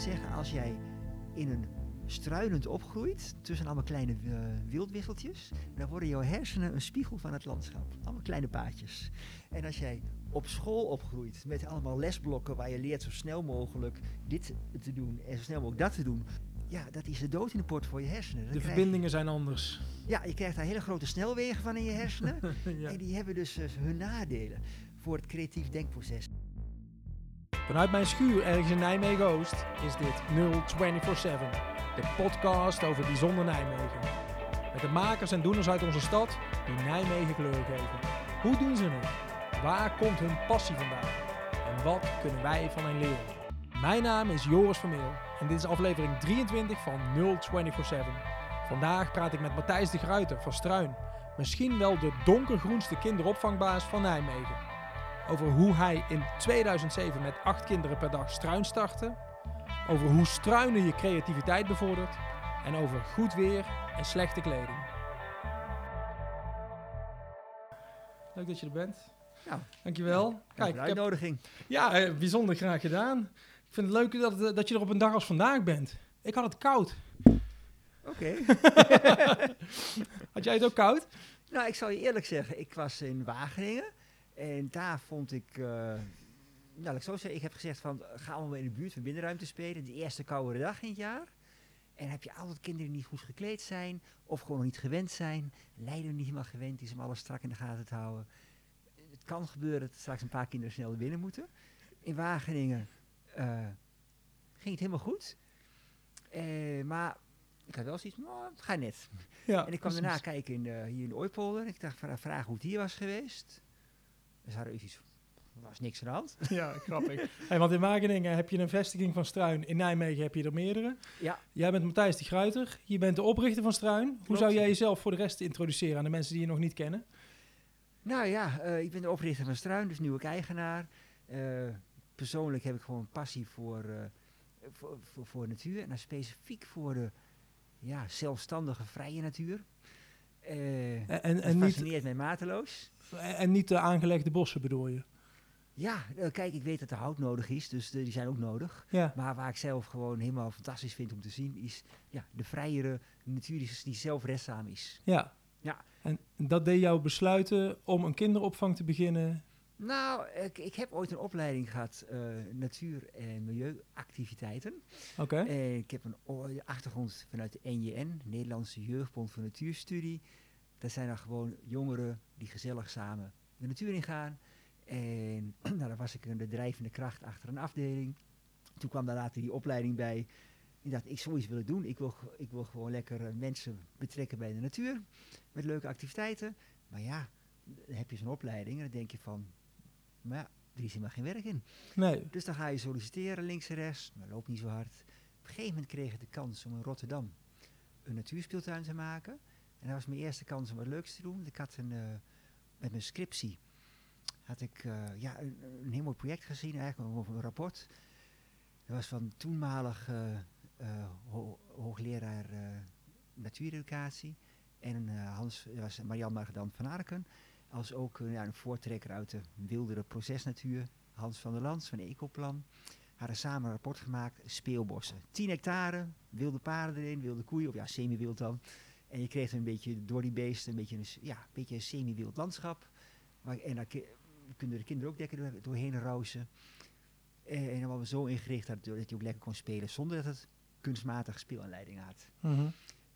zeggen, als jij in een struinend opgroeit tussen allemaal kleine uh, wildwisseltjes, dan worden jouw hersenen een spiegel van het landschap. Allemaal kleine paadjes. En als jij op school opgroeit met allemaal lesblokken waar je leert zo snel mogelijk dit te doen en zo snel mogelijk dat te doen, ja, dat is de dood in de port voor je hersenen. de verbindingen zijn anders. Ja, je krijgt daar hele grote snelwegen van in je hersenen. En die hebben dus uh, hun nadelen voor het creatief denkproces. Vanuit mijn schuur ergens in Nijmegen-Oost is dit 0247, de podcast over bijzonder Nijmegen. Met de makers en doeners uit onze stad die Nijmegen kleur geven. Hoe doen ze het? Waar komt hun passie vandaan? En wat kunnen wij van hen leren? Mijn naam is Joris Vermeel en dit is aflevering 23 van 0247. Vandaag praat ik met Matthijs de Gruiter van Struin, misschien wel de donkergroenste kinderopvangbaas van Nijmegen. Over hoe hij in 2007 met acht kinderen per dag Struin startte, over hoe struinen je creativiteit bevordert en over goed weer en slechte kleding. Leuk dat je er bent. Ja, Dankjewel. Ja, Kijk, de uitnodiging. Heb, ja, eh, bijzonder graag gedaan. Ik vind het leuk dat, eh, dat je er op een dag als vandaag bent. Ik had het koud. Oké. had jij het ook koud? Nou, ik zal je eerlijk zeggen, ik was in Wageningen en daar vond ik, uh, nou laat ik zo zeggen, ik heb gezegd van ga allemaal in de buurt van binnenruimte spelen, de eerste koude dag in het jaar. En heb je altijd kinderen die niet goed gekleed zijn of gewoon niet gewend zijn, leiden niet helemaal gewend is om alles strak in de gaten te houden. Het kan gebeuren dat straks een paar kinderen snel binnen moeten. In Wageningen uh, ging het helemaal goed. Uh, maar ik had wel zoiets nou, het gaat net. Ja, en ik kwam daarna kijken in de, hier in de Ooipolder. Ik dacht, vragen hoe het hier was geweest. Hadden we iets er was niks aan de hand. Ja, grappig. hey, want in Wageningen heb je een vestiging van Struin. In Nijmegen heb je er meerdere. Ja. Jij bent Matthijs de Gruiter. Je bent de oprichter van Struin. Klopt. Hoe zou jij jezelf voor de rest introduceren aan de mensen die je nog niet kennen? Nou ja, uh, ik ben de oprichter van Struin, dus nieuwe eigenaar. Uh, persoonlijk heb ik gewoon passie voor, uh, voor, voor, voor, natuur. En dan specifiek voor de ja, zelfstandige, vrije natuur. En, en, en fascineert niet, mij mateloos. En niet de aangelegde bossen bedoel je? Ja, kijk, ik weet dat er hout nodig is, dus die zijn ook nodig. Ja. Maar waar ik zelf gewoon helemaal fantastisch vind om te zien, is ja, de vrijere natuur die, die zelfredzaam is. Ja. ja. En dat deed jou besluiten om een kinderopvang te beginnen? Nou, ik, ik heb ooit een opleiding gehad, uh, natuur- en milieuactiviteiten. Oké. Okay. En ik heb een achtergrond vanuit de NJN, Nederlandse Jeugdbond voor Natuurstudie. Dat zijn dan gewoon jongeren die gezellig samen de natuur ingaan. En nou, dan was ik een drijvende kracht achter een afdeling. Toen kwam daar later die opleiding bij. Ik dacht, ik zoiets willen doen. Ik wil, ik wil gewoon lekker uh, mensen betrekken bij de natuur. Met leuke activiteiten. Maar ja, dan heb je zo'n opleiding en dan denk je van... Maar ja, er is helemaal geen werk in. Nee. Dus dan ga je solliciteren links en rechts. Maar loopt niet zo hard. Op een gegeven moment kreeg ik de kans om in Rotterdam een natuurspeeltuin te maken. En dat was mijn eerste kans om wat leuks te doen. Ik had een, uh, met mijn scriptie had ik uh, ja, een, een, heel mooi project gezien, eigenlijk over een rapport. Dat was van toenmalig uh, ho hoogleraar natuureducatie. En Hans, dat was Marianne Margedam van Arken. Als ook ja, een voortrekker uit de wildere procesnatuur. Hans van der Lans van Ecoplan. Hadden samen een rapport gemaakt, speelbossen. 10 hectare, wilde paarden erin, wilde koeien, of ja, semi-wild dan. En je kreeg een beetje door die beesten een beetje een, ja, een, beetje een semi-wild landschap. Maar, en dan kunnen de kinderen ook lekker door, doorheen rousen. En, en dan hadden we zo ingericht dat, dat je ook lekker kon spelen zonder dat het kunstmatig speelaanleiding had. Mm.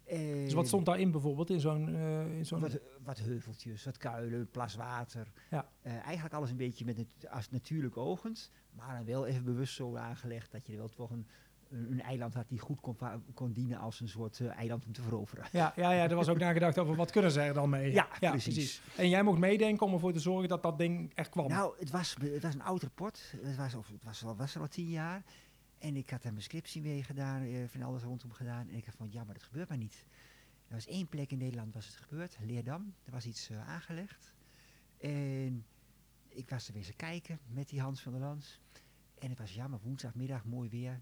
Dus wat stond daarin bijvoorbeeld in zo'n... Uh, in zo'n wat, wat, heuveltjes, wat kuilen, plas water. Ja. Uh, eigenlijk alles een beetje met het, als natuurlijk ogend. Maar dan wel even bewust zo aangelegd dat je er wel toch een, een eiland had die goed kon, kon dienen als een soort uh, eiland om te veroveren. Ja, ja, ja, er was ook nagedacht over wat kunnen ze er dan mee. Ja, ja precies. precies. En jij mocht meedenken om ervoor te zorgen dat dat ding echt kwam. Nou, het was, het was een oud rapport. Het was, of, het was, al, was er al tien jaar. En ik had daar mijn scriptie mee gedaan, uh, van alles rondom gedaan. En ik dacht van, ja, maar dat gebeurt maar niet. Er was één plek in Nederland was het gebeurd, Leerdam. Er was iets uh, aangelegd. En ik was er weer eens kijken met die Hans van der Lans. En het was jammer, woensdagmiddag, mooi weer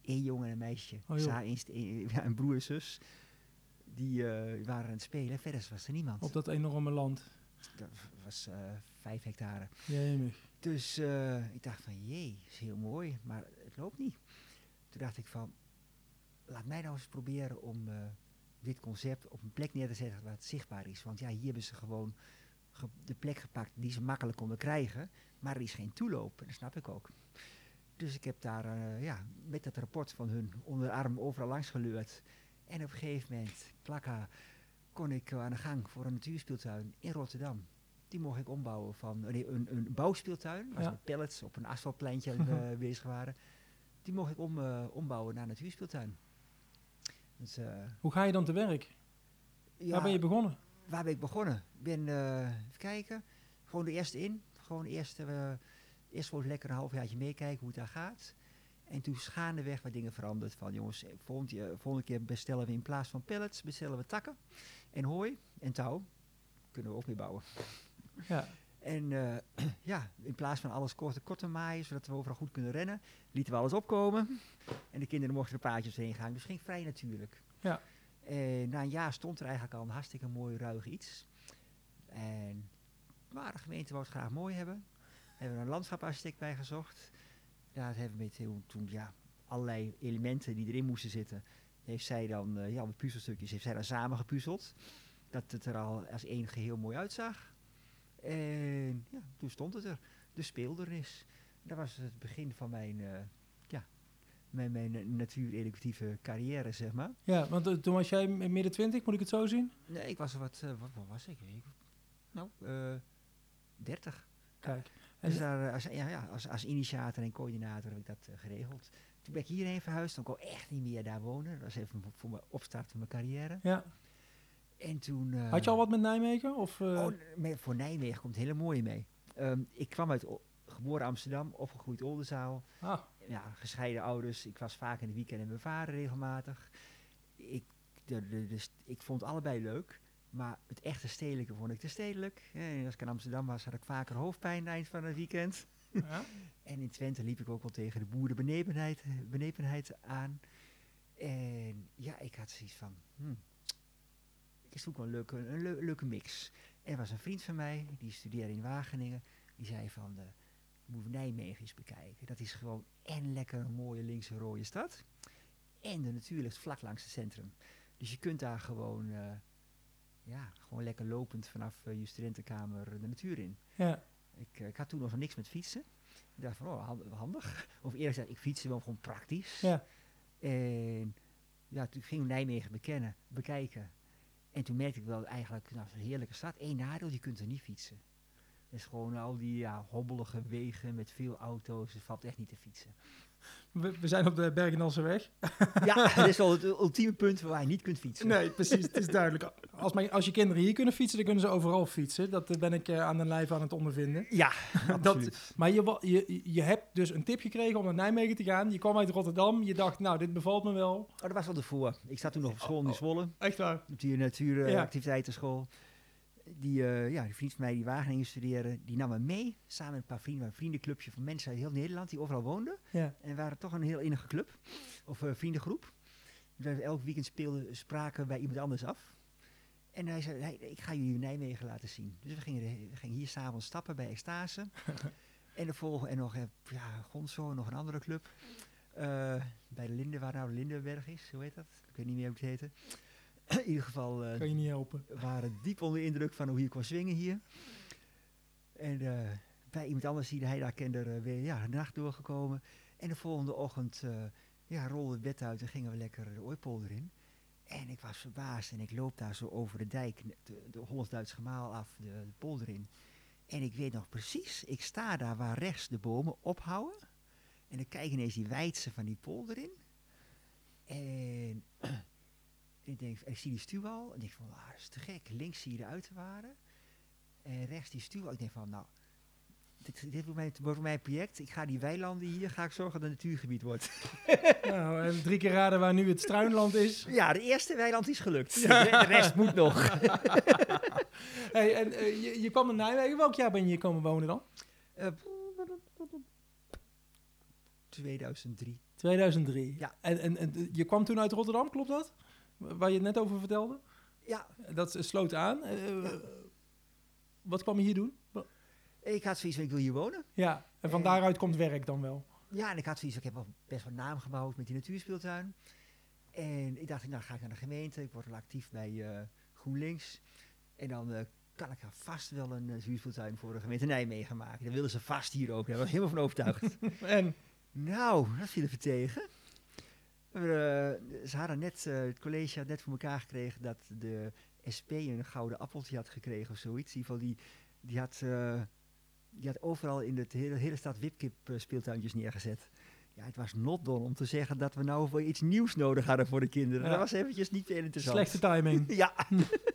één jongen en een meisje. Oh, ja, een broer en zus. Die uh, waren aan het spelen. Verder was er niemand. Op dat enorme land. Dat was uh, vijf hectare. Jemig. Dus ik dacht van, jee, is heel mooi, maar het loopt niet. Toen dacht ik van, laat mij nou eens proberen om eh, dit concept op een plek neer te zetten waar het zichtbaar is. Want ja, hier hebben ze gewoon ge- de plek gepakt die ze makkelijk konden krijgen. Maar er is geen toeloop, en dat snap ik ook. Dus ik heb daar eh, ja, met dat rapport van hun onder de arm overal langs geluurd. En op een gegeven moment, klakka, kon ik aan de gang voor een natuurspeeltuin in Rotterdam. Die mocht ik ombouwen van nee, een, een bouwspeeltuin, waar Ja. ze met pallets op een asfaltpleintje eh, bezig waren. Die mocht ik om, eh, ombouwen naar natuurspeeltuin. Dus, eh, Hoe ga je dan te werk? ja, Waar ben je begonnen? waar ben ik begonnen? Ik ben, eh, even kijken, gewoon de eerste in. Gewoon eerst, eerst gewoon lekker een halfjaartje meekijken hoe het daar gaat. En toen is gaandeweg wat dingen veranderd. Van jongens, volgende, keer- volgende keer bestellen we in plaats van pellets, bestellen we takken en hooi en touw. Kunnen we ook mee bouwen. Ja. En eh, ja, in plaats van alles kort, kort te maaien, zodat we overal goed kunnen rennen, lieten we alles opkomen. En de kinderen mochten er paadjes heen gaan. Dus ging vrij natuurlijk. Ja. En na een jaar stond er eigenlijk al een hartstikke mooi ruig iets. En maar de gemeente wou het graag mooi hebben. Hebben we een landschaparchitect bij gezocht. Daar hebben we met toen ja, allerlei elementen die erin moesten zitten. Heeft zij dan, eh, ja, de puzzelstukjes, heeft zij dan samen gepuzzeld. Dat het er al als één geheel mooi uitzag. En ja, toen stond het er. De speeldernis. Dat was het begin van mijn, eh, ja, mijn, mijn natuur-educatieve carrière, zeg maar. Ja, want eh, toen was jij midden twintig, moet ik het zo zien? Nee, ik was wat, eh, wat, wat was ik? ik nou, 30. Kijk. Dus daar, als, ja, ja, als, als initiator en coördinator heb ik dat geregeld. Toen ben ik hierheen verhuisd, toen kon ik echt niet meer daar wonen. Dat was even voor- voor mijn opstart van mijn carrière. ja. En toen... eh, Had je al wat met Nijmegen? Of, eh, Oh, voor Nijmegen komt het hele mooie mee. Ehm, ik kwam uit geboren Amsterdam, opgegroeid Oldenzaal. ah, Ja, gescheiden ouders. Ik was vaak in de weekend met mijn vader regelmatig. Ik, de, de, de st- ik vond allebei leuk. Maar het echte stedelijke vond ik te stedelijk. En als ik in Amsterdam was, had ik vaker hoofdpijn eind van het weekend. ja. En in Twente liep ik ook wel tegen de boerenbenepenheid benepenheid aan. En ja, ik had zoiets van, hmm, ik zoek wel een leuke, een leu- leuke mix. En er was een vriend van mij, die studeerde in Wageningen. Die zei van, de, je moet Nijmegen eens bekijken. Dat is gewoon en lekker een mooie linkse rode stad. En de natuur ligt vlak langs het centrum. Dus je kunt daar gewoon, eh, ja, gewoon lekker lopend vanaf eh, je studentenkamer de natuur in. ja. Ik, eh, ik had toen nog niks met fietsen. Ik dacht van, oh, hand- handig. Of eerlijk gezegd, ik fietste wel gewoon praktisch. Ja. En ja, toen ging Nijmegen bekennen, bekijken. En toen merkte ik wel eigenlijk, nou, een heerlijke stad. Eén nadeel, je kunt er niet fietsen. Is gewoon al die ja, hobbelige wegen met veel auto's. Het valt echt niet te fietsen. We, we zijn op de Bergendalse weg. ja, dat is wel het ultieme punt waar je niet kunt fietsen. Nee, precies. Het is duidelijk. Als, mijn, als je kinderen hier kunnen fietsen, dan kunnen ze overal fietsen. Dat eh, ben ik eh, aan de lijf aan het ondervinden. Ja, Dat, absoluut. maar je, je, je hebt dus een tip gekregen om naar Nijmegen te gaan. Je kwam uit Rotterdam. Je dacht, nou, dit bevalt me wel. Oh, dat was al ervoor. Ik zat toen nog op school in Oh, Zwolle. Echt waar? op die natuuractiviteitenschool. Die, eh, ja, die vriend van mij die Wageningen studeerde, die nam me mee. Samen met een paar vrienden, een vriendenclubje van mensen uit heel Nederland die overal woonden. Ja. En we waren toch een heel innige club, of eh, vriendengroep. We elk weekend speelden, spraken bij iemand anders af. En hij zei, hey, ik ga jullie Nijmegen laten zien. Dus we gingen, we gingen hier s'avonds stappen bij Extase. en de volgende, en nog, eh, ja, Gonzo, nog een andere club. Bij de Linde, waar nou de Lindenberg is, hoe heet dat? Ik weet niet meer hoe het heette. In ieder geval, eh, Kan je niet helpen. waren diep onder de indruk van hoe hier kon swingen hier. En eh, bij iemand anders die hij daar kende, er, weer ja, de nacht doorgekomen. En de volgende ochtend eh, ja, rolde het bed uit en gingen we lekker de ooipolder in. En ik was verbaasd en ik loop daar zo over de dijk, de, de Hollands-Duits gemaal af, de, de polder in. En ik weet nog precies, ik sta daar waar rechts de bomen ophouden. En ik kijk ineens die wijdse van die polder in. En ik denk, ik zie die stuwal. En ik denk van, ah, dat is te gek. Links zie je de uiterwaarden. En rechts die stuwal. Ik denk van, nou, dit, dit wordt, mijn, wordt mijn project. Ik ga die weilanden hier, ga ik zorgen dat het een natuurgebied wordt. nou, en drie keer raden waar nu het struinland is. ja, de eerste weiland is gelukt. De, de rest moet nog. Hey, en eh, je, je kwam naar Nijmegen. Welk jaar ben je hier komen wonen dan? Eh, 2003. 2003. Ja. En, en, en je kwam toen uit Rotterdam, klopt dat? Waar je het net over vertelde? Ja, Dat sloot aan. Eh, Ja. Wat kwam je hier doen? Ik had zoiets van, ik wil hier wonen. Ja, en van daaruit komt werk dan wel. Ja, en ik had zoiets, ik heb wel best wel naam gebouwd met die natuurspeeltuin. En ik dacht, nou ga ik naar de gemeente, ik word wel actief bij eh, GroenLinks. En dan eh, kan ik er vast wel een natuurspeeltuin voor de gemeente Nijmegen maken. Dan willen ze vast hier ook, daar was ik helemaal van overtuigd. en? Nou, dat viel even tegen. Uh, ze hadden net, het college had net voor elkaar gekregen dat de SP een gouden appeltje had gekregen of zoiets. In ieder geval, die, die had die had overal in de hele, hele stad wipkip speeltuintjes neergezet. Ja, het was not done om te zeggen dat we nou voor iets nieuws nodig hadden voor de kinderen. Dat was eventjes niet veel interessant. Slechte timing. ja.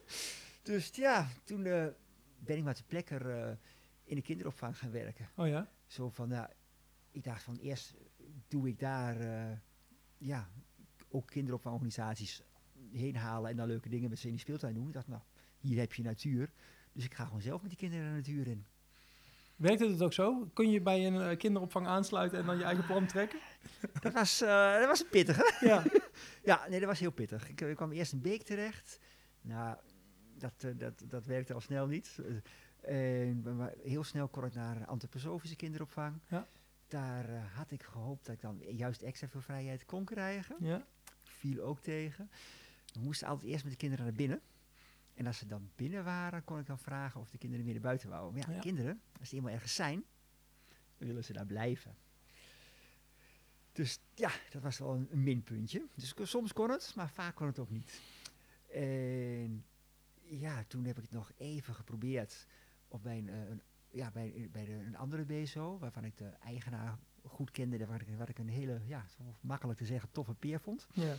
dus ja, toen uh, ben ik maar te plekker uh, in de kinderopvang gaan werken. Oh ja? Zo van, ja, ik dacht van eerst doe ik daar, ja, ook kinderopvangorganisaties heen halen en dan leuke dingen met ze in die speeltuin doen. Ik dacht, nou, hier heb je natuur. Dus ik ga gewoon zelf met die kinderen de natuur in. Werkte het ook zo? Kun je bij een uh, kinderopvang aansluiten en dan je eigen plan trekken? Dat was, uh, dat was een pittige. Ja. ja, nee, dat was heel pittig. Ik, ik kwam eerst in Beek terecht. Nou, dat, uh, dat, dat werkte al snel niet. en heel snel kon ik naar antroposofische kinderopvang. Ja. Daar had ik gehoopt dat ik dan juist extra veel vrijheid kon krijgen. Ja. Viel ook tegen. We moesten altijd eerst met de kinderen naar binnen. En als ze dan binnen waren, kon ik dan vragen of de kinderen weer naar buiten wouden. Maar ja, ja. kinderen, als ze eenmaal ergens zijn, dan willen ze daar blijven. Dus ja, dat was wel een, een minpuntje. Dus soms kon het, maar vaak kon het ook niet. En ja, toen heb ik het nog even geprobeerd op bij een, een ja, bij, bij de, een andere BSO, waarvan ik de eigenaar goed kende, waar ik, waar ik een hele, ja, makkelijk te zeggen, toffe peer vond. Ja.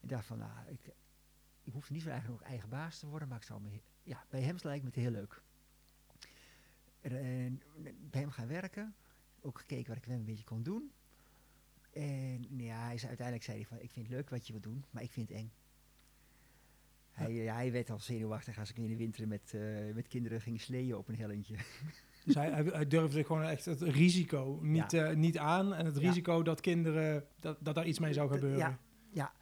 Ik dacht van, nou, ik, ik hoefde niet zo eigenlijk nog eigen baas te worden, maar ik zou me, ja, bij hem lijkt me het heel leuk. En, en, bij hem gaan werken, ook gekeken wat ik hem een beetje kon doen. En ja, hij zei, uiteindelijk zei hij van, ik vind het leuk wat je wilt doen, maar ik vind het eng. Hij, ja, hij werd al zenuwachtig als ik in de winter met, uh, met kinderen ging sleeën op een hellentje. Dus hij, hij, durfde gewoon echt het risico niet, ja. uh, niet aan. En het risico dat kinderen, dat, dat daar iets mee zou gebeuren. Ja, ja.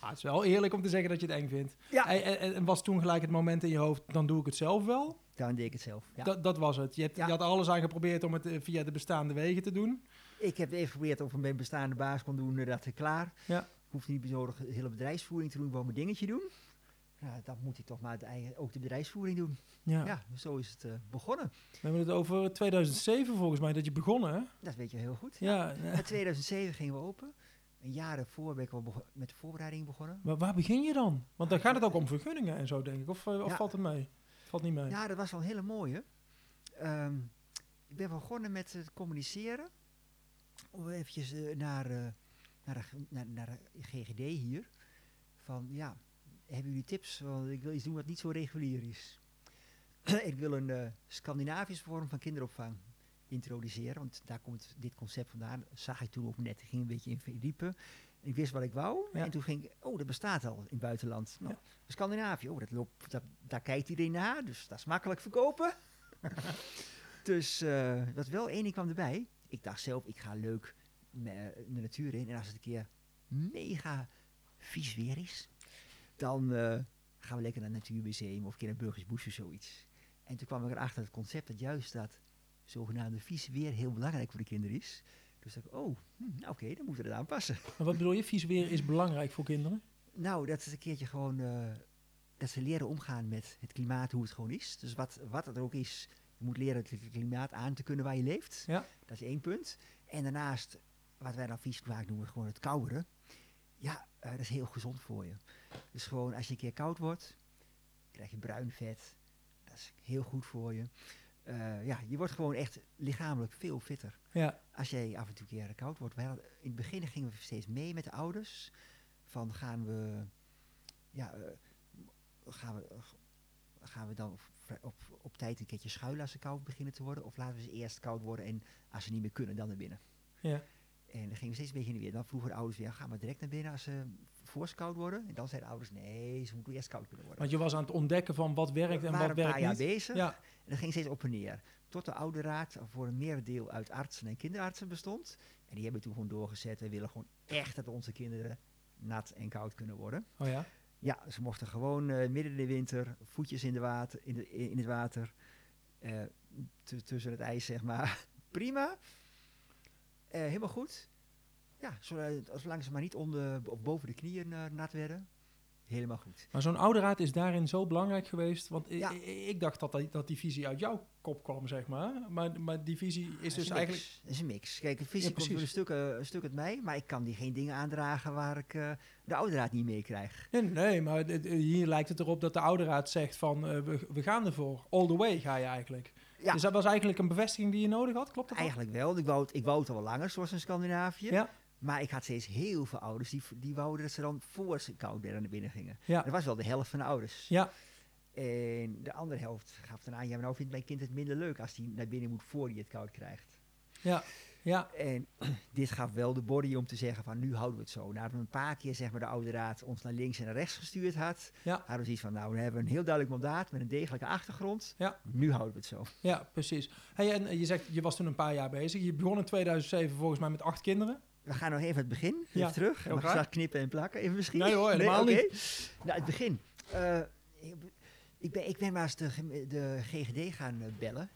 Ah, het is wel eerlijk om te zeggen dat je het eng vindt. Ja. En, en, en, was toen gelijk het moment in je hoofd, dan doe ik het zelf wel? Dan deed ik het zelf, ja. Dat, dat was het. Je, hebt, je had alles aan geprobeerd om het via de bestaande wegen te doen. Ik heb even geprobeerd of ik mijn bestaande baas kon doen, dat is klaar. Ja. Ik hoef niet de hele bedrijfsvoering te doen, gewoon mijn dingetje doen. Ja, dan moet ik toch maar de eigen, ook de bedrijfsvoering doen. Ja. ja zo is het uh, begonnen. We hebben het over 2007 volgens mij dat je begonnen, hè? Dat weet je heel goed. Ja. ja. In 2007 gingen we open. Een jaar ervoor ben ik al met de voorbereiding begonnen. Maar waar begin je dan? Want dan gaat het ook om vergunningen en zo, denk ik. Of, uh, of ja. valt het mee? Valt niet mee? Ja, dat was wel een hele mooie. Um, ik ben begonnen met het communiceren. Om eventjes uh, naar, naar, de, naar, naar de GGD hier. Van ja, hebben jullie tips? Want ik wil iets doen wat niet zo regulier is. ik wil een uh, Scandinavische vorm van kinderopvang introduceren. Want daar komt dit concept vandaan. Zag ik toen op net. Ik ging een beetje in verdiepen. Ik wist wat ik wou. Ja. En toen ging ik, oh, dat bestaat al in het buitenland. Nou, ja. Scandinavië, oh, dat loopt, dat, daar kijkt iedereen naar. Dus dat is makkelijk verkopen. dus uh, wat wel één ding kwam erbij. Ik dacht zelf, ik ga leuk de natuur in. En als het een keer mega vies weer is, dan uh, gaan we lekker naar het Natuurmuseum of een keer naar Burgers Bush of zoiets. En toen kwam ik erachter het concept dat juist dat zogenaamde vies weer heel belangrijk voor de kinderen is. Dus dacht ik, oh, hm, oké, okay, dan moeten we het aanpassen. Maar wat bedoel je, vies weer is belangrijk voor kinderen? Nou, dat is een keertje gewoon, uh, dat ze leren omgaan met het klimaat, hoe het gewoon is. Dus wat, wat het er ook is, je moet leren het klimaat aan te kunnen waar je leeft. Ja. Dat is één punt. En daarnaast, wat wij dan vies vaak noemen, gewoon het kouderen. Ja, uh, dat is heel gezond voor je. Dus gewoon als je een keer koud wordt, krijg je bruin vet. Dat is heel goed voor je. Uh, ja, je wordt gewoon echt lichamelijk veel fitter. Ja. Als jij af en toe een keer koud wordt. Hadden, in het begin gingen we steeds mee met de ouders. Van gaan we, ja, uh, gaan we, uh, gaan we dan op, op tijd een keertje schuilen als ze koud beginnen te worden? Of laten we ze eerst koud worden en als ze niet meer kunnen, dan naar binnen? Ja. En dan gingen we steeds een beetje in weer. Dan vroegen de ouders weer, gaan we direct naar binnen als ze voor koud worden? En dan zeiden de ouders, nee, ze moeten eerst koud kunnen worden. Want je was aan het ontdekken van wat werkt en wat werkt niet. een paar jaar bezig. Ja. En dat ging steeds op en neer. Tot de oude raad voor een merendeel uit artsen en kinderartsen bestond. En die hebben toen gewoon doorgezet. We willen gewoon echt dat onze kinderen nat en koud kunnen worden. Oh ja? Ja, ze mochten gewoon uh, midden in de winter, voetjes in, de water, in, de, in het water, uh, tussen het ijs zeg maar. Prima. Eh, helemaal goed. Ja, zolang, ze maar niet onder, of boven de knieën eh, nat werden. Helemaal goed. Maar zo'n ouderraad is daarin zo belangrijk geweest. Want Ja. ik dacht dat, dat, die visie uit jouw kop kwam, zeg maar. Maar, maar die visie is dus eigenlijk... Dat is een mix. Kijk, een visie Ja, komt een stuk, eh, een stuk uit mij, maar ik kan die geen dingen aandragen waar ik eh, de ouderraad niet mee krijg. Nee, nee, maar hier lijkt het erop dat de ouderraad zegt van... we, we gaan ervoor. All the way ga je eigenlijk. Ja. Dus dat was eigenlijk een bevestiging die je nodig had, klopt dat? Eigenlijk wel. Ik wou, het, ik wou het al wel langer, zoals in Scandinavië. Ja. Maar ik had steeds heel veel ouders die, die wouden dat ze dan voor ze koud werden naar binnen gingen. Ja. Dat was wel de helft van de ouders. Ja. En de andere helft gaf dan aan, ja, maar nou vindt mijn kind het minder leuk als hij naar binnen moet voor hij het koud krijgt. Ja, ja, En dit gaf wel de body om te zeggen van nu houden we het zo. Nadat we een paar keer zeg maar, de oude raad ons naar links en naar rechts gestuurd had, Ja. hadden we zoiets van nou, we hebben een heel duidelijk mandaat met een degelijke achtergrond. Ja. Nu houden we het zo. ja, precies. Hey, en eh, je zegt, je was toen een paar jaar bezig. Je begon in 2007 volgens mij met acht kinderen. We gaan nog even het begin, even Ja, terug. En we straks knippen en plakken, even misschien. Nee hoor, helemaal niet. Nou, het begin. Eh, ik, ben, ik ben maar eens de, GGD gaan eh, bellen.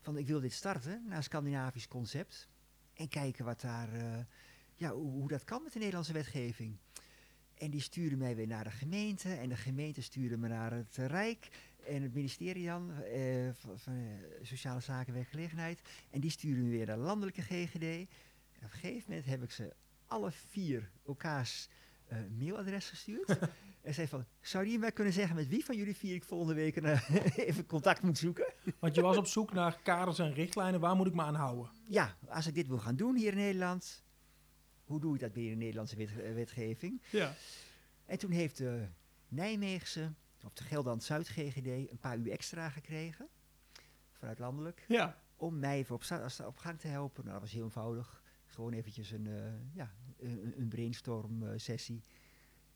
Van ik wil dit starten, naar een Scandinavisch concept. En kijken wat daar, eh, ja, hoe, hoe dat kan met de Nederlandse wetgeving. En die stuurde mij weer naar de gemeente. En de gemeente stuurde me naar het Rijk. En het ministerie dan, van, van Sociale Zaken en Werkgelegenheid. En die sturen me weer naar de landelijke GGD. En op een gegeven moment heb ik ze alle vier elkaars eh, mailadres gestuurd. en zei van, zou je mij kunnen zeggen met wie van jullie vier ik volgende week een, eh, even contact moet zoeken? Want je was op zoek naar kaders en richtlijnen. Waar moet ik me aan houden? Ja, als ik dit wil gaan doen hier in Nederland, hoe doe ik dat binnen de Nederlandse wet- wetgeving? Ja. En toen heeft de Nijmeegse, of de Gelderland Zuid GGD, een paar uur extra gekregen, vanuit landelijk, Ja. om mij even op, op gang te helpen. Nou, dat was heel eenvoudig. Gewoon eventjes een, eh, ja, een, een brainstorm eh, sessie.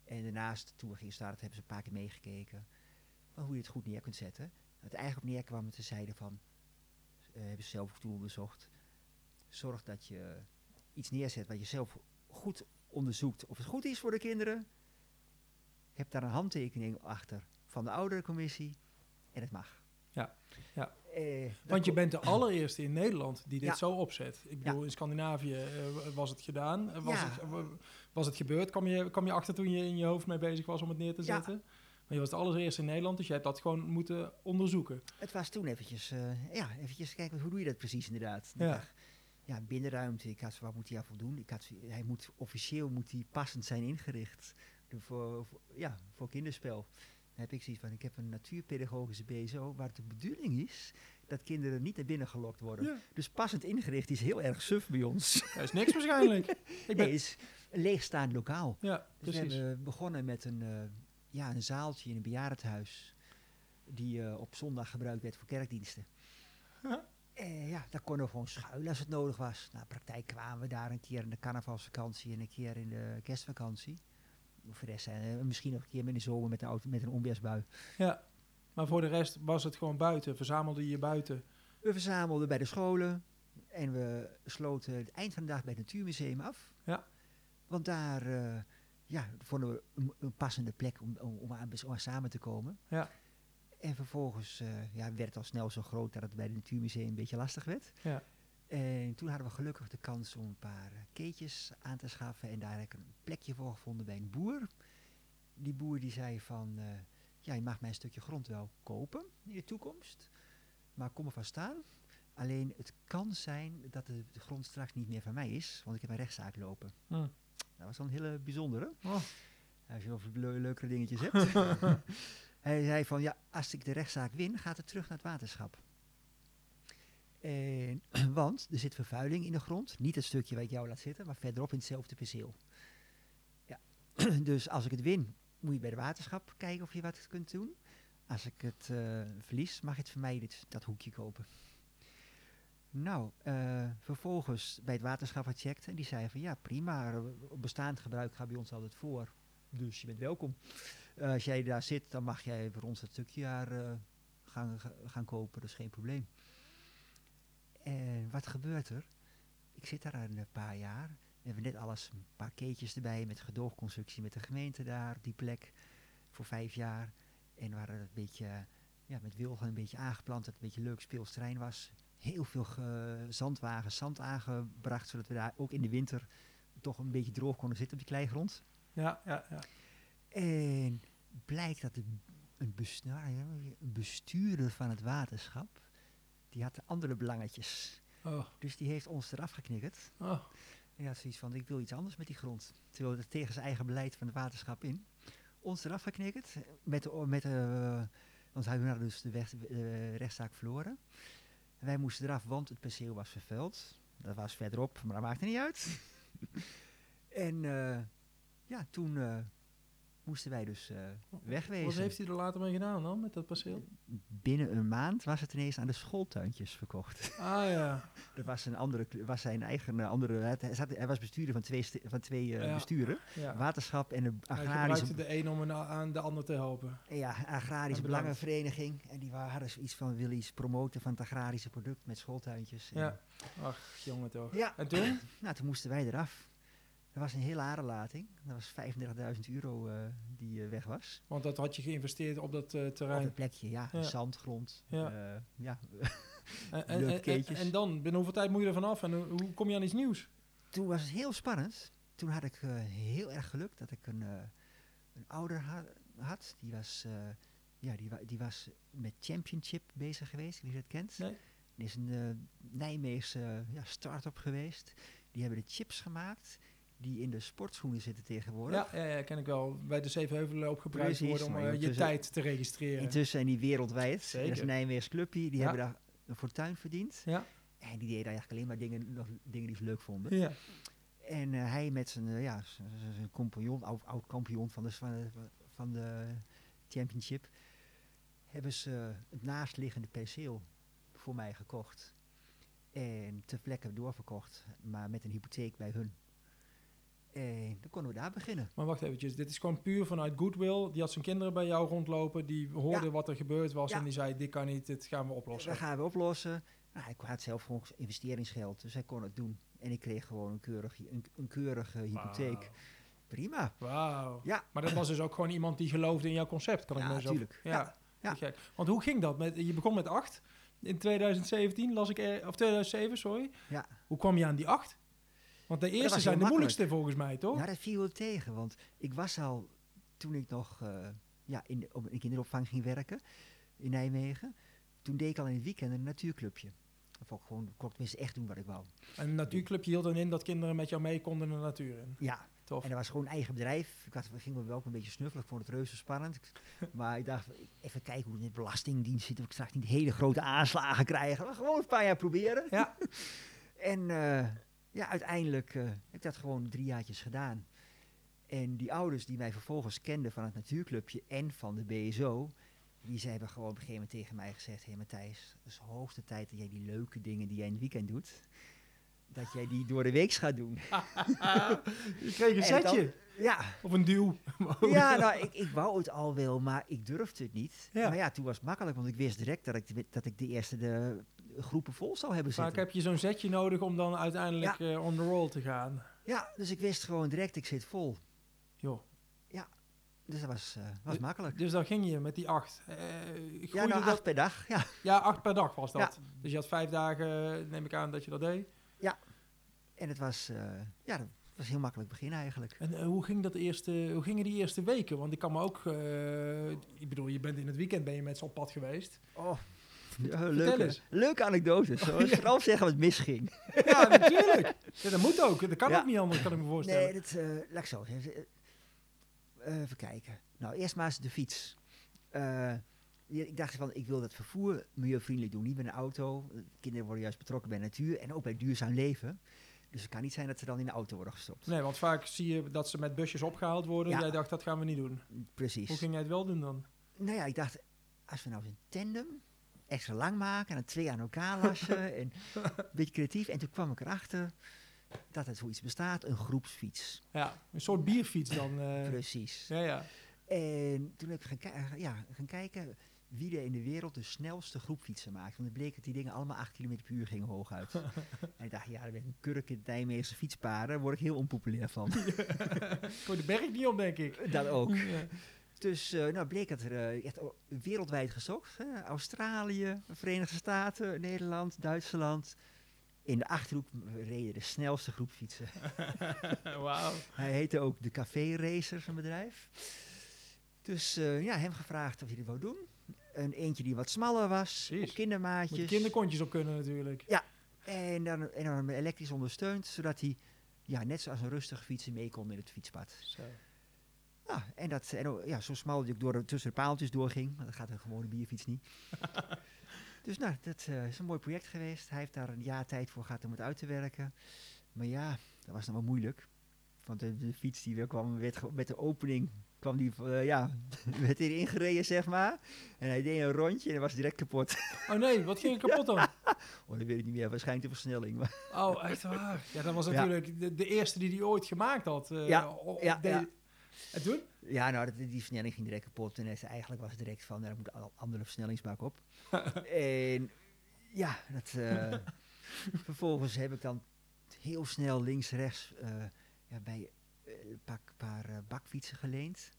En daarnaast, toen we gingen starten, hebben ze een paar keer meegekeken. Hoe je het goed neer kunt zetten. Het eigenlijk op neerkwam de zeiden van, eh, hebben ze zelf toen onderzocht. Zorg dat je iets neerzet wat je zelf goed onderzoekt of het goed is voor de kinderen. Heb daar een handtekening achter van de ouderencommissie en het mag. Ja, ja. Eh, Want je bent de allereerste in Nederland die dit Ja. zo opzet. Ik bedoel, in Scandinavië eh, was het gedaan. Eh, Was, Ja. het, was het gebeurd? Kwam je, kwam je achter toen je in je hoofd mee bezig was om het neer te zetten? Maar je was de allereerste in Nederland, dus je hebt dat gewoon moeten onderzoeken. Het was toen eventjes, ja, eventjes kijken, hoe doe je dat precies inderdaad? Ja. Ja, binnenruimte, ik had, wat moet hij aan voldoen? Ik had, hij moet, officieel moet hij passend zijn ingericht voor- ja, voor kinderspel. Dan heb ik zoiets van, ik heb een natuurpedagogische BSO waar de bedoeling is dat kinderen niet naar binnen gelokt worden. Ja. Dus passend ingericht is heel erg suf bij ons. Dat is niks waarschijnlijk. Ik ben, Nee, is een leegstaand lokaal. ja, Dus we hebben begonnen met een, eh, ja, een zaaltje in een bejaardentehuis. Die eh, op zondag gebruikt werd voor kerkdiensten. Huh? Eh, ja, daar konden we gewoon schuilen als het nodig was. Nou, praktijk kwamen we daar een keer in de carnavalsvakantie en een keer in de kerstvakantie. Voor de rest, eh, misschien nog een keer met de zomer met een, auto, met een onweersbui. Ja. Maar voor de rest was het gewoon buiten. Verzamelde je je buiten. We verzamelden bij de scholen en we sloten het eind van de dag bij het Natuurmuseum af. Ja. Want daar eh, ja, vonden we een, een passende plek om, om, om aan, om aan samen te komen. Ja. En vervolgens eh, ja, werd het al snel zo groot dat het bij het Natuurmuseum een beetje lastig werd. Ja. En toen hadden we gelukkig de kans om een paar eh, keetjes aan te schaffen. En daar heb ik een plekje voor gevonden bij een boer. Die boer die zei van, eh, ja, je mag mijn stukje grond wel kopen in de toekomst. Maar kom er van staan. Alleen het kan zijn dat de, de grond straks niet meer van mij is, want ik heb een rechtszaak lopen. Hm. Dat was dan een hele bijzondere. Oh. Als je over leu- leukere dingetjes hebt. Hij zei van, ja, als ik de rechtszaak win, gaat het terug naar het waterschap. Want er zit vervuiling in de grond. Niet het stukje waar ik jou laat zitten, maar verderop in hetzelfde perceel. Ja. dus als ik het win, moet je bij de waterschap kijken of je wat kunt doen. Als ik het eh, verlies, mag je het van mij dit, dat hoekje kopen. Nou, eh, vervolgens bij het waterschap gecheckt en die zei van ja, prima, bestaand gebruik gaat bij ons altijd voor. Dus je bent welkom. Eh, als jij daar zit, dan mag jij voor ons dat stukje daar eh, gaan, ga- gaan kopen, dat is geen probleem. En wat gebeurt er? Ik zit daar een paar jaar. We hebben net alles, een paar keetjes erbij met gedoogconstructie met de gemeente daar op die plek voor vijf jaar. En waar het een beetje, ja, met wilgen een beetje aangeplant, dat het een beetje leuk speels terrein was. heel veel ge- zandwagens, zand aangebracht, zodat we daar ook in de winter toch een beetje droog konden zitten op die kleigrond. Ja, ja, ja. En blijkt dat een, bes- nou een bestuurder van het waterschap, die had andere belangetjes. Oh, Dus die heeft ons eraf geknikkerd. oh. En had zoiets van, ik wil iets anders met die grond. Terwijl het tegen zijn eigen beleid van het waterschap in. Ons eraf geknikkerd. eh, Met de, met de, want hij had dus de, weg, de rechtszaak verloren. En wij moesten eraf, want het perceel was vervuild. Dat was verderop, maar dat maakte niet uit. en eh, ja, toen eh, moesten wij dus eh, wegwezen. Wat heeft hij er later mee gedaan dan, met dat perceel? Binnen een maand was het ineens aan de schooltuintjes verkocht. Ah ja, Dat was, een andere, was zijn eigen eh, andere. Hij, zat, hij was bestuurder van twee, van twee eh, Ja. besturen: ja. waterschap en de Hij agrarische, gebruikte de een om een aan de ander te helpen. ja, agrarische En belangen. belangenvereniging. En die wa- hadden zoiets van: willen iets promoten van het agrarische product met schooltuintjes. En, Ja. Ach, jongen toch. ja. En toen? Nou, toen moesten wij eraf. Dat was een hele aderlating. Dat was 35.000 euro eh, die eh, weg was. Want dat had je geïnvesteerd op dat eh, Op terrein. het plekje, ja. Ja. Zandgrond. Ja. ja. En, en, en, en, keetjes. en dan, binnen hoeveel tijd moet je er vanaf? En hoe, kom je aan iets nieuws? Toen was het heel spannend. Toen had ik heel erg geluk dat ik een, een ouder ha- had. Die was, ja, die, wa- die was met Championship bezig geweest. Wie dat kent? Nee. Die is een Nijmeegse ja, start-up geweest. Die hebben de chips gemaakt die in de sportschoenen zitten tegenwoordig. Ja, ja, ja, ken ik wel. Bij de Zevenheuvelen gebruikt worden om eh, je tijd te registreren. Intussen zijn die wereldwijd. Zeker. Dat is een Nijmeegse clubje. Die Ja. hebben daar een fortuin verdiend. Ja. En die deden eigenlijk alleen maar dingen, nog dingen die ze leuk vonden. Ja. En eh, hij met zijn, eh, ja, zijn compagnon, oud, oud kampioen van de, van, de, championship, hebben ze het naastliggende perceel voor mij gekocht. En te plekken doorverkocht, maar met een hypotheek bij hun. En dan konden we daar beginnen. Maar wacht eventjes, dit is gewoon puur vanuit goodwill. Die had zijn kinderen bij jou rondlopen, die hoorde Ja. wat er gebeurd was Ja. en die zei, dit kan niet, dit gaan we oplossen. Dat gaan we oplossen. Nou, ik had zelf gewoon investeringsgeld, dus hij kon het doen. En ik kreeg gewoon een, keurig, een, een keurige hypotheek. Prima. Wauw. Ja. Maar dat was dus ook gewoon iemand die geloofde in jouw concept, kan ik Ja, me zo... natuurlijk. Ja, Ja, ja. Want hoe ging dat? Met, je begon met acht in 2017, las ik, er, of 2007, sorry. Ja. Hoe kwam je aan die acht? Want de eerste zijn de moeilijkste volgens mij, toch? Nou, dat viel wel tegen, want ik was al, toen ik nog eh, ja, in de, op een kinderopvang ging werken in Nijmegen, toen deed ik al in het weekend een natuurclubje. Vond ik gewoon, kon ik tenminste echt doen wat ik wou. En een natuurclubje hield dan in dat kinderen met jou mee konden de natuur in. Ja, Tof. en dat was gewoon een eigen bedrijf. Ik had, ging wel ook een beetje snuffelen, ik vond het reuze spannend. maar ik dacht, even kijken hoe het in de belastingdienst zit, of ik straks niet hele grote aanslagen krijg. Maar gewoon een paar jaar proberen. Ja. En eh, ja, uiteindelijk eh, heb ik dat gewoon drie jaartjes gedaan. En die ouders die mij vervolgens kenden van het natuurclubje en van de BSO, die ze hebben gewoon op een gegeven moment tegen mij gezegd: Hé hey Matthijs, het is hoogste tijd dat jij die leuke dingen die jij in het weekend doet, dat jij die door de week gaat doen. je kreeg een En setje. Ja, Of een duw. ja nou, ik, ik wou het al wel, maar ik durfde het niet. Ja. Maar ja, toen was het makkelijk, want ik wist direct dat ik dat ik de eerste de groepen vol zou hebben Vaak zitten. heb je zo'n setje nodig om dan uiteindelijk eh, on the roll te gaan. Ja, dus ik wist gewoon direct, ik zit vol. Joh. Dus dat was, eh, was De- makkelijk. Dus dan ging je met die acht. Groeide Ja, nou, dat, acht per dag. Ja. ja, acht per dag was dat. Ja. Dus je had vijf dagen, neem ik aan, dat je dat deed. En het was, ja, dat was heel makkelijk begin eigenlijk. En hoe, ging dat eerste, hoe gingen die eerste weken? Want ik kan me ook... ik bedoel, je bent in het weekend ben je met z'n op pad geweest. Oh, ja, leuke, eens. leuke anecdotes. Zo. Ja. Vooral zeggen wat misging. ja, natuurlijk. Ja, dat moet ook. Dat kan ook niet anders, kan ik me voorstellen. Nee, dat, eh laat ik zo zeggen. Eh, even kijken. Nou, eerst maar eens de fiets. Eh, ik dacht van, ik wil dat vervoer milieuvriendelijk doen. Niet met een auto. Kinderen worden juist betrokken bij natuur en ook bij duurzaam leven. Dus het kan niet zijn dat ze dan in de auto worden gestopt. Nee, want vaak zie je dat ze met busjes opgehaald worden. Ja. Jij dacht, dat gaan we niet doen. Precies. Hoe ging jij het wel doen dan? Nou ja, ik dacht, als we nou eens een tandem extra lang maken en dan twee aan elkaar lassen en een beetje creatief. En toen kwam ik erachter dat er zoiets bestaat, een groepsfiets. Ja, een soort bierfiets dan. eh. Precies. ja, ja. En toen heb ik gaan, ki- ja, gaan kijken wie er in de wereld de snelste groepfietsen maakt. Want het bleek dat die dingen allemaal 8 km per uur gingen hooguit. en ik dacht, ja, daar ben ik een kurk in de Nijmeegse fietspaden, daar word ik heel onpopulair van. Voor de berg niet op, denk ik. dat ook. Ja. Dus uh, nou bleek dat er uh, echt wereldwijd gezocht. Hè? Australië, Verenigde Staten, Nederland, Duitsland. In de Achterhoek reden de snelste groep fietsen. Wauw. Hij heette ook de Café Racer, zijn bedrijf. Dus uh, ja, hem gevraagd of hij dit wou doen. Een eentje die wat smaller was, op kindermaatjes. Moet kinderkontjes op kunnen natuurlijk. Ja, en dan, en dan elektrisch ondersteund, zodat hij ja, net zoals een rustige fietser mee kon in het fietspad. Zo. Ja, en, dat, en ja, zo smal dat ik door tussen de paaltjes doorging. Maar dat gaat een gewone bierfiets niet. dus nou, dat uh, is een mooi project geweest. Hij heeft daar een jaar tijd voor gehad om het uit te werken. Maar ja, dat was nog wel moeilijk. Want de, de fiets die weer kwam, werd met de opening kwam die, uh, ja, werd erin gereden, zeg maar. En hij deed een rondje en was direct kapot. Oh nee, wat ging er kapot dan? oh, dat weet ik niet meer. Waarschijnlijk de versnelling. Maar oh, echt waar? Ja, dat was natuurlijk de, de, eerste die hij ooit gemaakt had. Uh, ja, ja, de, ja. En toen? Ja, nou, die, die versnelling ging direct kapot. En eigenlijk was het direct van, daar moet een andere versnellingsbak op. en ja, dat, uh, vervolgens heb ik dan heel snel links-rechts ja, bij een paar, paar bakfietsen geleend.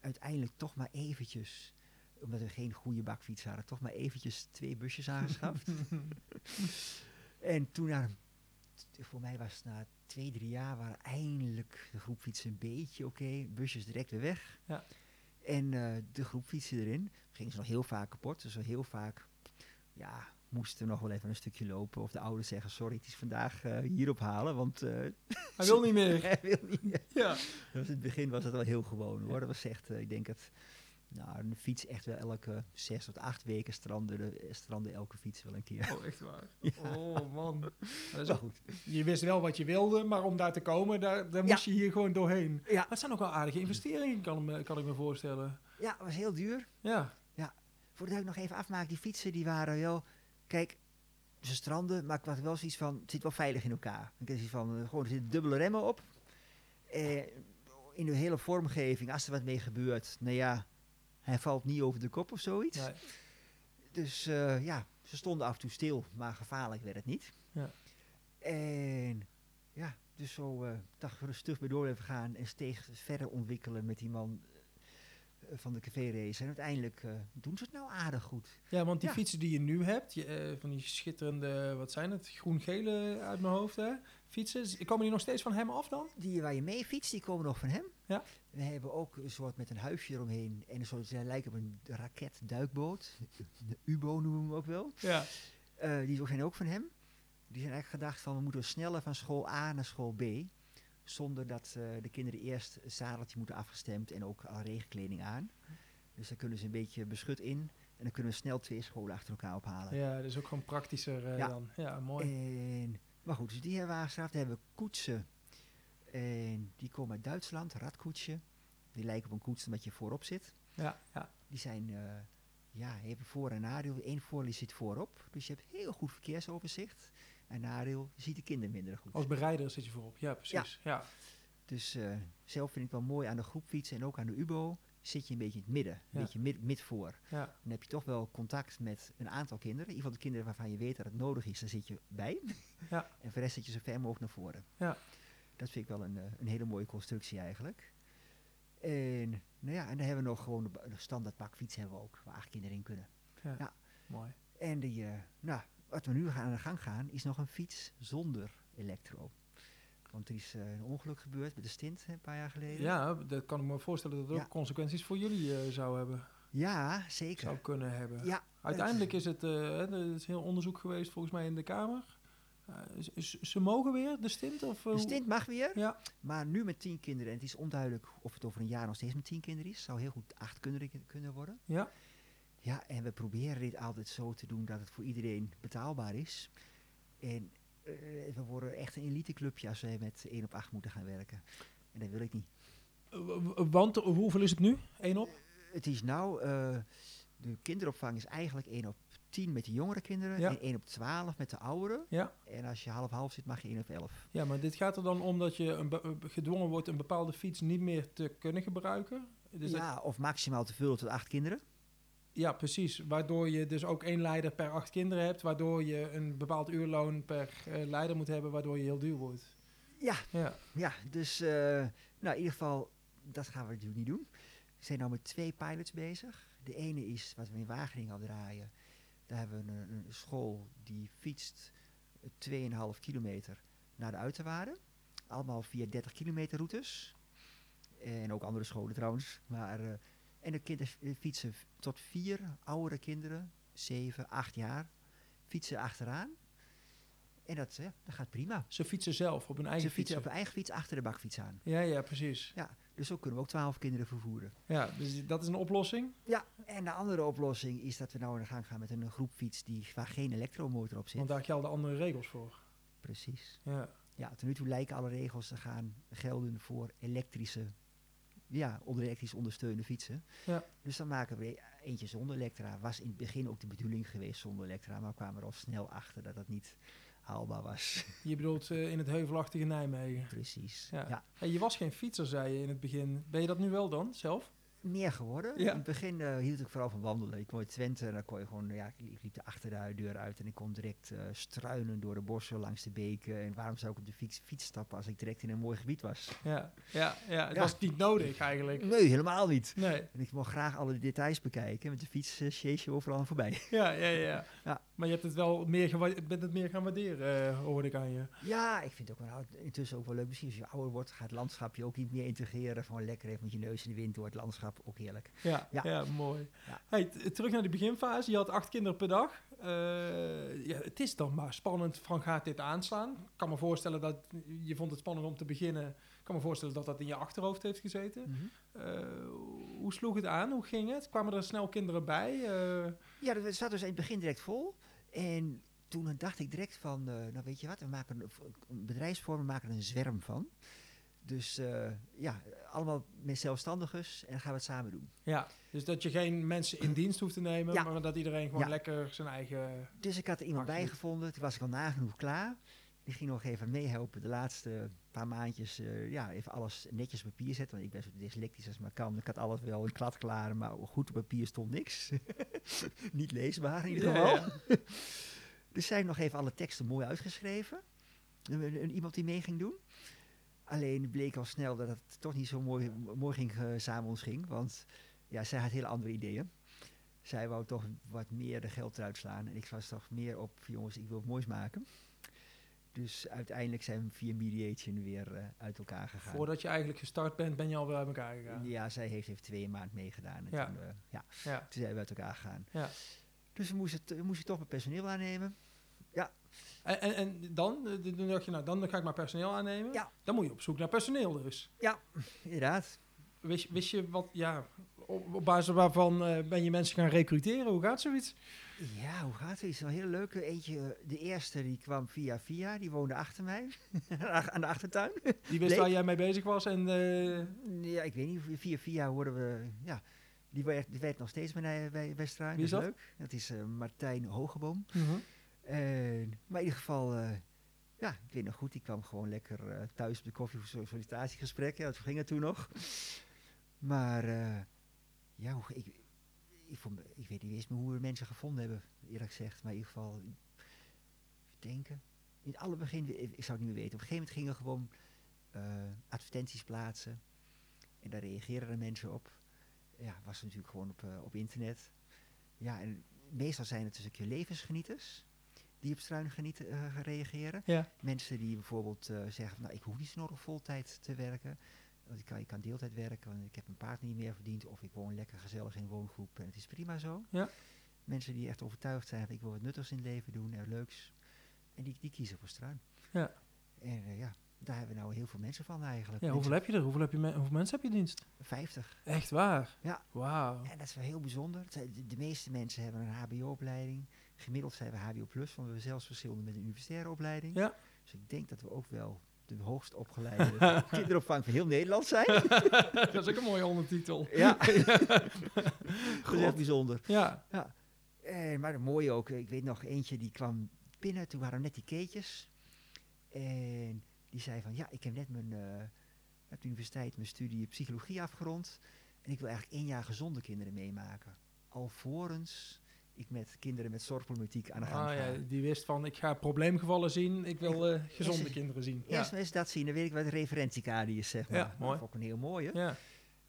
Uiteindelijk toch maar eventjes, omdat we geen goede bakfiets hadden, toch maar eventjes twee busjes aangeschaft. en toen, na, voor mij was het na twee, drie jaar, waren eindelijk de groepfietsen een beetje oké. Busjes direct weer weg. Ja. En uh, de groepfietsen erin. Gingen ze nog heel vaak kapot. Dus heel vaak, ja, moesten nog wel even een stukje lopen. Of de ouders zeggen, sorry, het is vandaag uh, hierop halen, want... Uh, hij wil niet meer. hij wil niet meer. Ja. Was in het begin was het wel heel gewoon hoor. Dat was echt, ik denk het... Nou, een fiets echt wel elke zes tot acht weken stranden, de, stranden elke fiets wel een keer. Oh, echt waar? Ja. Oh, man. Dat is goed. Je wist wel wat je wilde, maar om daar te komen, daar, daar moest je hier gewoon doorheen. Ja. Maar het zijn ook wel aardige investeringen, kan, kan ik me voorstellen. Ja, het was heel duur. Ja. Voordat ik nog even afmaak, die fietsen die waren wel... Kijk, ze stranden, maar ik had wel zoiets van, het zit wel veilig in elkaar. Ik had zoiets van, uh, gewoon, er zitten dubbele remmen op. Eh, in de hele vormgeving, als er wat mee gebeurt, nou ja, hij valt niet over de kop of zoiets. Nee. Dus uh, ja, ze stonden af en toe stil, maar gevaarlijk werd het niet. Ja. En ja, dus zo uh, dacht rustig bij door even gaan en steeds verder ontwikkelen met die man van de café-race. En uiteindelijk uh, doen ze het nou aardig goed. Ja, want die Ja. fietsen die je nu hebt, je, uh, van die schitterende, wat zijn het, groen-gele uit mijn hoofd, hè? Fietsen, komen die nog steeds van hem af dan? Die waar je mee fietst, die komen nog van hem. Ja. We hebben ook een soort met een huisje eromheen. En een soort, lijken op een raket-duikboot. De UBO noemen we hem ook wel. Ja. Uh, die zijn ook van hem. Die zijn eigenlijk gedacht van, we moeten sneller van school A naar school B. Zonder dat uh, de kinderen eerst een zadeltje moeten afgestemd en ook al regenkleding aan. Dus dan kunnen ze een beetje beschut in. En dan kunnen we snel twee scholen achter elkaar ophalen. Ja, dat is ook gewoon praktischer Ja. dan. Ja, mooi. En, maar goed, dus die hebben we. Dan hebben we koetsen. En die komen uit Duitsland, radkoetsje. Die lijken op een koets omdat je voorop zit. ja, ja. Die zijn, uh, ja, hebben voor- en nadeel. Eén voordeel zit voorop. Dus je hebt heel goed verkeersoverzicht. En nadeel, je ziet de kinderen minder goed. Als bereider zit je voorop. Ja, precies. Ja. Dus uh, zelf vind ik wel mooi aan de groepfiets en ook aan de UBO. Zit je een beetje in het midden, een Ja. beetje mid, mid voor. Ja. Dan heb je toch wel contact met een aantal kinderen. In ieder geval de kinderen waarvan je weet dat het nodig is, daar zit je bij. Ja. en voor de rest zit je zo ver mogelijk naar voren. Ja. Dat vind ik wel een, uh, een hele mooie constructie eigenlijk. En, nou ja, en dan hebben we nog gewoon de, de standaard bakfiets hebben we ook, waar acht kinderen in kunnen. ja. Ja. Mooi. En die, uh, nou, wat we nu gaan aan de gang gaan, is nog een fiets zonder elektro. Want er is uh, een ongeluk gebeurd met de stint een paar jaar geleden. Ja, dat kan ik me voorstellen dat het ook consequenties voor jullie uh, zou hebben. Ja, zeker. Zou kunnen hebben. Ja, Uiteindelijk is het, uh, er is heel onderzoek geweest volgens mij in de Kamer. Ze, mogen weer, de stint? Of, de stint mag weer, Ja, maar nu met tien kinderen. En het is onduidelijk of het over een jaar nog steeds met tien kinderen is. Zou heel goed acht kinderen kunnen worden. ja. Ja, en we proberen dit altijd zo te doen dat het voor iedereen betaalbaar is. En eh, we worden echt een eliteclubje als we met één op acht moeten gaan werken. En dat wil ik niet. Want hoeveel is het nu? Eén op? Het is nou, eh, de kinderopvang is eigenlijk 1 op 10 met de jongere kinderen Ja. en 1 op 12 met de ouderen. Ja. En als je half-half zit, mag je 1 op 11. Ja, maar dit gaat er dan om dat je een gedwongen wordt een bepaalde fiets niet meer te kunnen gebruiken. Dus ja, of maximaal te vullen tot 8 kinderen. Ja, precies. Waardoor je dus ook één leider per acht kinderen hebt. Waardoor je een bepaald uurloon per eh, leider moet hebben. Waardoor je heel duur wordt. Ja, Ja, ja dus eh, nou, in ieder geval dat gaan we natuurlijk niet doen. We zijn nu met twee pilots bezig. De ene is wat we in Wageningen al draaien. Daar hebben we een, een school die fietst eh, 2,5 kilometer naar de uiterwaarden. Allemaal via 30 kilometer routes. En ook andere scholen trouwens. Maar, eh, en de kinderen eh, fietsen tot vier oudere kinderen, 7, 8 jaar, fietsen achteraan. En dat, ja, dat gaat prima. Ze fietsen zelf op hun eigen Ze fietsen fietsen. op hun eigen fiets achter de bakfiets aan. Ja, ja, precies. Ja, dus zo kunnen we ook 12 kinderen vervoeren. Ja, dus dat is een oplossing. Ja, en de andere oplossing is dat we nou aan de gang gaan met een groepfiets die, waar geen elektromotor op zit. Want daar gelden andere regels voor. Precies. Ja. Ja, tot nu toe lijken alle regels te gaan gelden voor elektrische, ja, onder elektrisch ondersteunde fietsen. Ja. Dus dan maken we eentje zonder elektra. Was in het begin ook de bedoeling geweest zonder elektra, maar we kwamen er al snel achter dat dat niet haalbaar was. Je bedoelt eh, in het heuvelachtige Nijmegen. Precies. Ja. ja. Hey, je was geen fietser, zei je in het begin. Ben je dat nu wel dan, zelf? Meer geworden. Ja. In het begin eh, hield ik vooral van wandelen. Ik kwam uit Twente en dan kon je gewoon, ja, ik liep de achterdeur uit en ik kon direct eh, struinen door de bossen langs de beken. En waarom zou ik op de fiets, fiets stappen als ik direct in een mooi gebied was? Ja, ja, ja. Het Ja. was niet nodig eigenlijk. Nee, helemaal niet. Nee. En ik wil graag alle details bekijken. Met de fiets uh, je overal voorbij. Ja, ja, ja, Ja. Maar je hebt het wel meer, bent het meer gaan waarderen, eh, hoorde ik aan je. Ja, ik vind het ook wel intussen ook wel leuk. Misschien als je ouder wordt, gaat het landschap je ook niet meer integreren. Gewoon lekker even met je neus in de wind door het landschap. Ook heerlijk. Ja, ja. Ja. mooi. Ja. Hey, terug naar de beginfase. Je had acht kinderen per dag. Eh, ja, het is dan maar spannend van gaat dit aanslaan? Ik kan me voorstellen dat je vond het spannend om te beginnen. Ik kan me voorstellen dat dat in je achterhoofd heeft gezeten. Eh, hoe sloeg het aan? Hoe ging het? Kwamen er snel kinderen bij? Eh, Ja, dat zat dus in het begin direct vol. En toen dacht ik direct van, nou weet je wat, we maken een, een bedrijfsvorm, we maken er een zwerm van. Dus ja, allemaal met zelfstandigers en dan gaan we het samen doen. ja, dus dat je geen mensen in dienst hoeft te nemen, Ja. maar dat iedereen gewoon Ja. lekker zijn eigen... Dus ik had er iemand bij gevonden, toen was ik al nagenoeg klaar. Die ging nog even meehelpen de laatste paar maandjes, eh, ja, even alles netjes op papier zetten. Want ik ben zo dyslectisch als maar kan. Ik had alles wel in klad klaar, maar goed op papier stond niks. Niet leesbaar in ieder geval. ja. Dus zij nog even alle teksten mooi uitgeschreven. Een- een- een- iemand die mee ging doen. Alleen bleek al snel dat het toch niet zo mooi, mooi ging, eh, samen ons ging. Want ja, zij had hele andere ideeën. Zij wou toch wat meer de geld eruit slaan. En ik was toch meer op, jongens, ik wil het moois maken. Dus uiteindelijk zijn we via mediation weer eh, uit elkaar gegaan. Voordat je eigenlijk gestart bent, ben je alweer uit elkaar gegaan. Ja, zij heeft even twee maanden meegedaan. En Ja. toen, eh, ja, Ja. toen zijn we uit elkaar gegaan. Ja. Dus we moesten, we moesten toch wat personeel aannemen. En, en, en dan, eh, dan dacht je, nou, dan ga ik maar personeel aannemen. Ja. Dan moet je op zoek naar personeel dus. Inderdaad. Wist, je- wist je wat, ja, op, op basis waarvan eh, ben je mensen gaan recruteren? Hoe gaat zoiets? Ja, hoe gaat het? Is wel een hele leuke. Eentje, eh, de eerste die kwam via via, die woonde achter mij, aan de achtertuin. Die wist waar jij mee bezig was en... Ja, ik weet niet, via via hoorden we, ja, die werkt, die werkt nog steeds bij, bij. Wie is dat? dat? is leuk. Dat is Martijn Hogeboom. mhm. Maar in ieder geval, eh, ja, ik weet nog goed, die kwam gewoon lekker eh, thuis op de koffie voor sollicitatiegesprek. Dat ging het toen nog. Maar eh, ja, ik, ik, vond, ik weet niet eens meer hoe we mensen gevonden hebben, eerlijk gezegd. Maar in ieder geval, denken. In het allerbegin, ik, ik zou het niet meer weten. Op een gegeven moment gingen gewoon advertenties plaatsen. En daar reageerden er mensen op. Ja, was natuurlijk gewoon op, op internet. Ja, en meestal zijn het dus een keer levensgenieters die op struin genieten, eh, reageren. Ja. Mensen die bijvoorbeeld eh, zeggen, van, nou ik hoef niet nodig voltijd te werken. Want ik kan, ik kan deeltijd werken, want ik heb mijn paard niet meer verdiend. Of ik woon lekker gezellig in een woongroep en het is prima zo. Ja. Mensen die echt overtuigd zijn, van, ik wil wat nuttigs in het leven doen en leuks. En die, die kiezen voor struin. Ja. En eh, ja, daar hebben we nou heel veel mensen van eigenlijk. ja, hoeveel Mensen- heb je er? Hoeveel, heb je me- hoeveel mensen heb je in dienst? 50. Echt waar? Ja. Wauw. En dat is wel heel bijzonder. De meeste mensen hebben een HBO-opleiding. Gemiddeld zijn we HBO+, want we hebben zelfs verschillende met een universitaire opleiding. Ja. Dus ik denk dat we ook wel de hoogst opgeleide kinderopvang van heel Nederland zijn. dat is ook een mooie ondertitel. Ja, echt bijzonder. Ja. Eh, maar mooi ook, ik weet nog eentje die kwam binnen, toen waren net die keetjes. En die zei van, ja, ik heb net mijn, eh, op de universiteit mijn studie psychologie afgerond. En ik wil eigenlijk één jaar gezonde kinderen meemaken. Alvorens ik met kinderen met zorgproblematiek aan de gang Ah, ga. ja, die wist van, ik ga probleemgevallen zien, ik wil eh, gezonde kinderen zien. Eerst maar eens dat zien, dan weet ik wat de referentiekader is, zeg maar. Ja, Dat mooi. vond ik een heel mooie. Ja.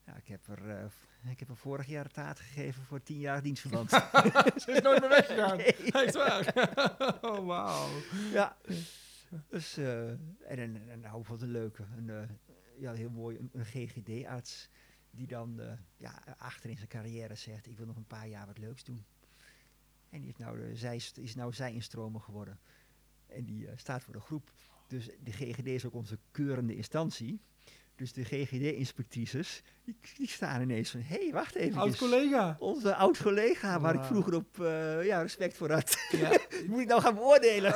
Ja, ik, heb er, eh, ik heb er vorig jaar taart gegeven voor tien jaar dienstverband. Ze is nooit meer weggegaan. Nee. Echt waar? oh, wauw. ja. Dus, eh, en een, een, nou, wat een leuke, een, ja, heel mooi, een, een GGD-arts die dan ja, achter in zijn carrière zegt, ik wil nog een paar jaar wat leuks doen. En die is nou, de, zij, is nou zij instromer geworden. En die eh, staat voor de groep. Dus de GGD is ook onze keurende instantie. Dus de GGD-inspectrices, die, die staan ineens van, hé, hey, wacht even. Oud collega. Onze oud-collega, waar ik vroeger op eh, ja, respect voor had. Ja. Moet ik nou gaan beoordelen.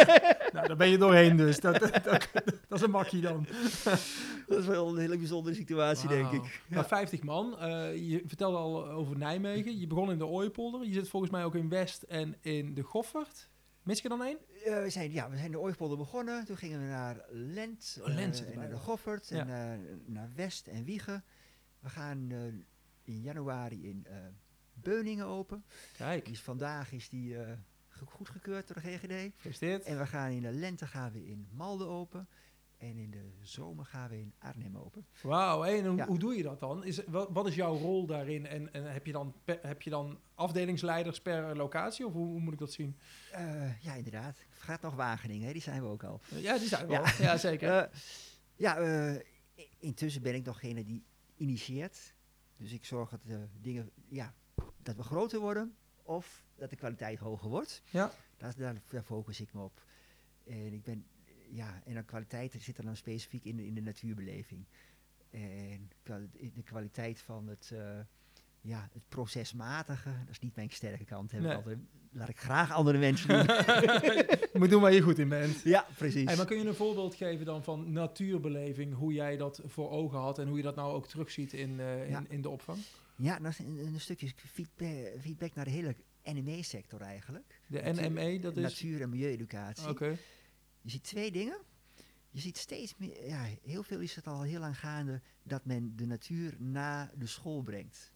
nou, daar ben je doorheen dus. Dat, dat, dat, dat is een makkie dan. Dat is wel een hele bijzondere situatie, denk ik. Nou, 50 man. Eh, je vertelde al over Nijmegen. Je begon in de Ooipolder. Je zit volgens mij ook in West en in de Goffert. Mis er dan één? Eh, we, zijn, ja, we zijn de Ooipolder begonnen. Toen gingen we naar Lent, Oh, Lent eh, en naar de. Goffert en eh, naar West en Wiegen. We gaan eh, in januari in Beuningen open. Kijk, is, vandaag is die ge- goedgekeurd door de GGD. gefeliciteerd. En we gaan in de lente gaan we in Malden open. En in de zomer gaan we in Arnhem open. Wauw, en hoe, Ja. hoe doe je dat dan? Is, wat, wat is jouw rol daarin? En, en heb, je dan pe- heb je dan afdelingsleiders per locatie? Of hoe, hoe moet ik dat zien? Eh, ja, inderdaad. Het gaat nog Wageningen, hè? die zijn we ook al. Ja, die zijn we Ja. wel. Ja, zeker. Eh, ja, eh, intussen ben ik nog degene die initieert. Dus ik zorg dat de dingen, ja, dat we groter worden of dat de kwaliteit hoger wordt. Ja. Daar, daar focus ik me op. En ik ben, ja, en de kwaliteit zit er dan specifiek in, in de natuurbeleving. En de kwaliteit van het, eh, ja, het procesmatige, dat is niet mijn sterke kant. Heb ik Nee. altijd, laat ik graag andere mensen doen. moet doen waar je goed in bent. ja, precies. Hey, maar kun je een voorbeeld geven dan van natuurbeleving, hoe jij dat voor ogen had en hoe je dat nou ook terugziet in, eh, in, Ja. in de opvang? Ja, dat is een, een stukje feedback, feedback naar de hele NME-sector eigenlijk. De NME, dat is... Natuur- en milieueducatie. Oké. Je ziet twee dingen. Je ziet steeds meer, ja, heel veel is het al heel lang gaande dat men de natuur naar de school brengt.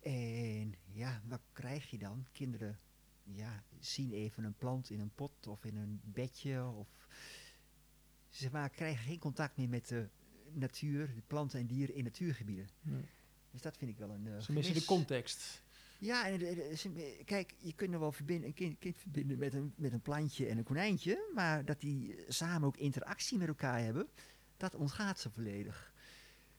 En ja, wat krijg je dan? Kinderen ja, zien even een plant in een pot of in een bedje. Of ze maar, krijgen geen contact meer met de natuur, de planten en dieren in natuurgebieden. Dus dat vind ik wel een. eh, Ze missen de context. Ja, en, eh, kijk, je kunt er wel verbinden, een kind, kind verbinden met een, met een plantje en een konijntje, maar dat die eh, samen ook interactie met elkaar hebben, dat ontgaat ze volledig.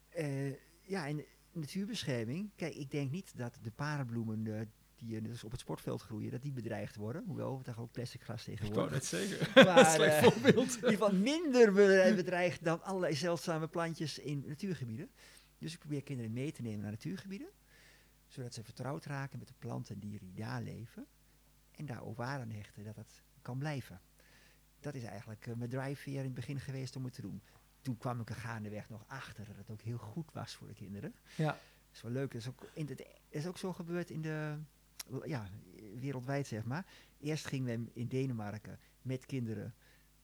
Eh, ja, en natuurbescherming, kijk, ik denk niet dat de parenbloemen die dus op het sportveld groeien, dat die bedreigd worden, hoewel we daar ook plastic gras tegenwoordig. net zeggen. Maar, Slecht voorbeeld. in ieder geval minder be- bedreigd dan allerlei zeldzame plantjes in natuurgebieden. Dus ik probeer kinderen mee te nemen naar natuurgebieden, zodat ze vertrouwd raken met de planten en dieren die daar leven. En daar ook waar aan hechten dat dat kan blijven. Dat is eigenlijk eh, mijn drijfveer in het begin geweest om het te doen. Toen kwam ik er gaandeweg nog achter dat het ook heel goed was voor de kinderen. Ja. Dat is wel leuk. Dat is ook, in het, dat is ook zo gebeurd in de, ja, wereldwijd zeg maar. Eerst gingen we in Denemarken met kinderen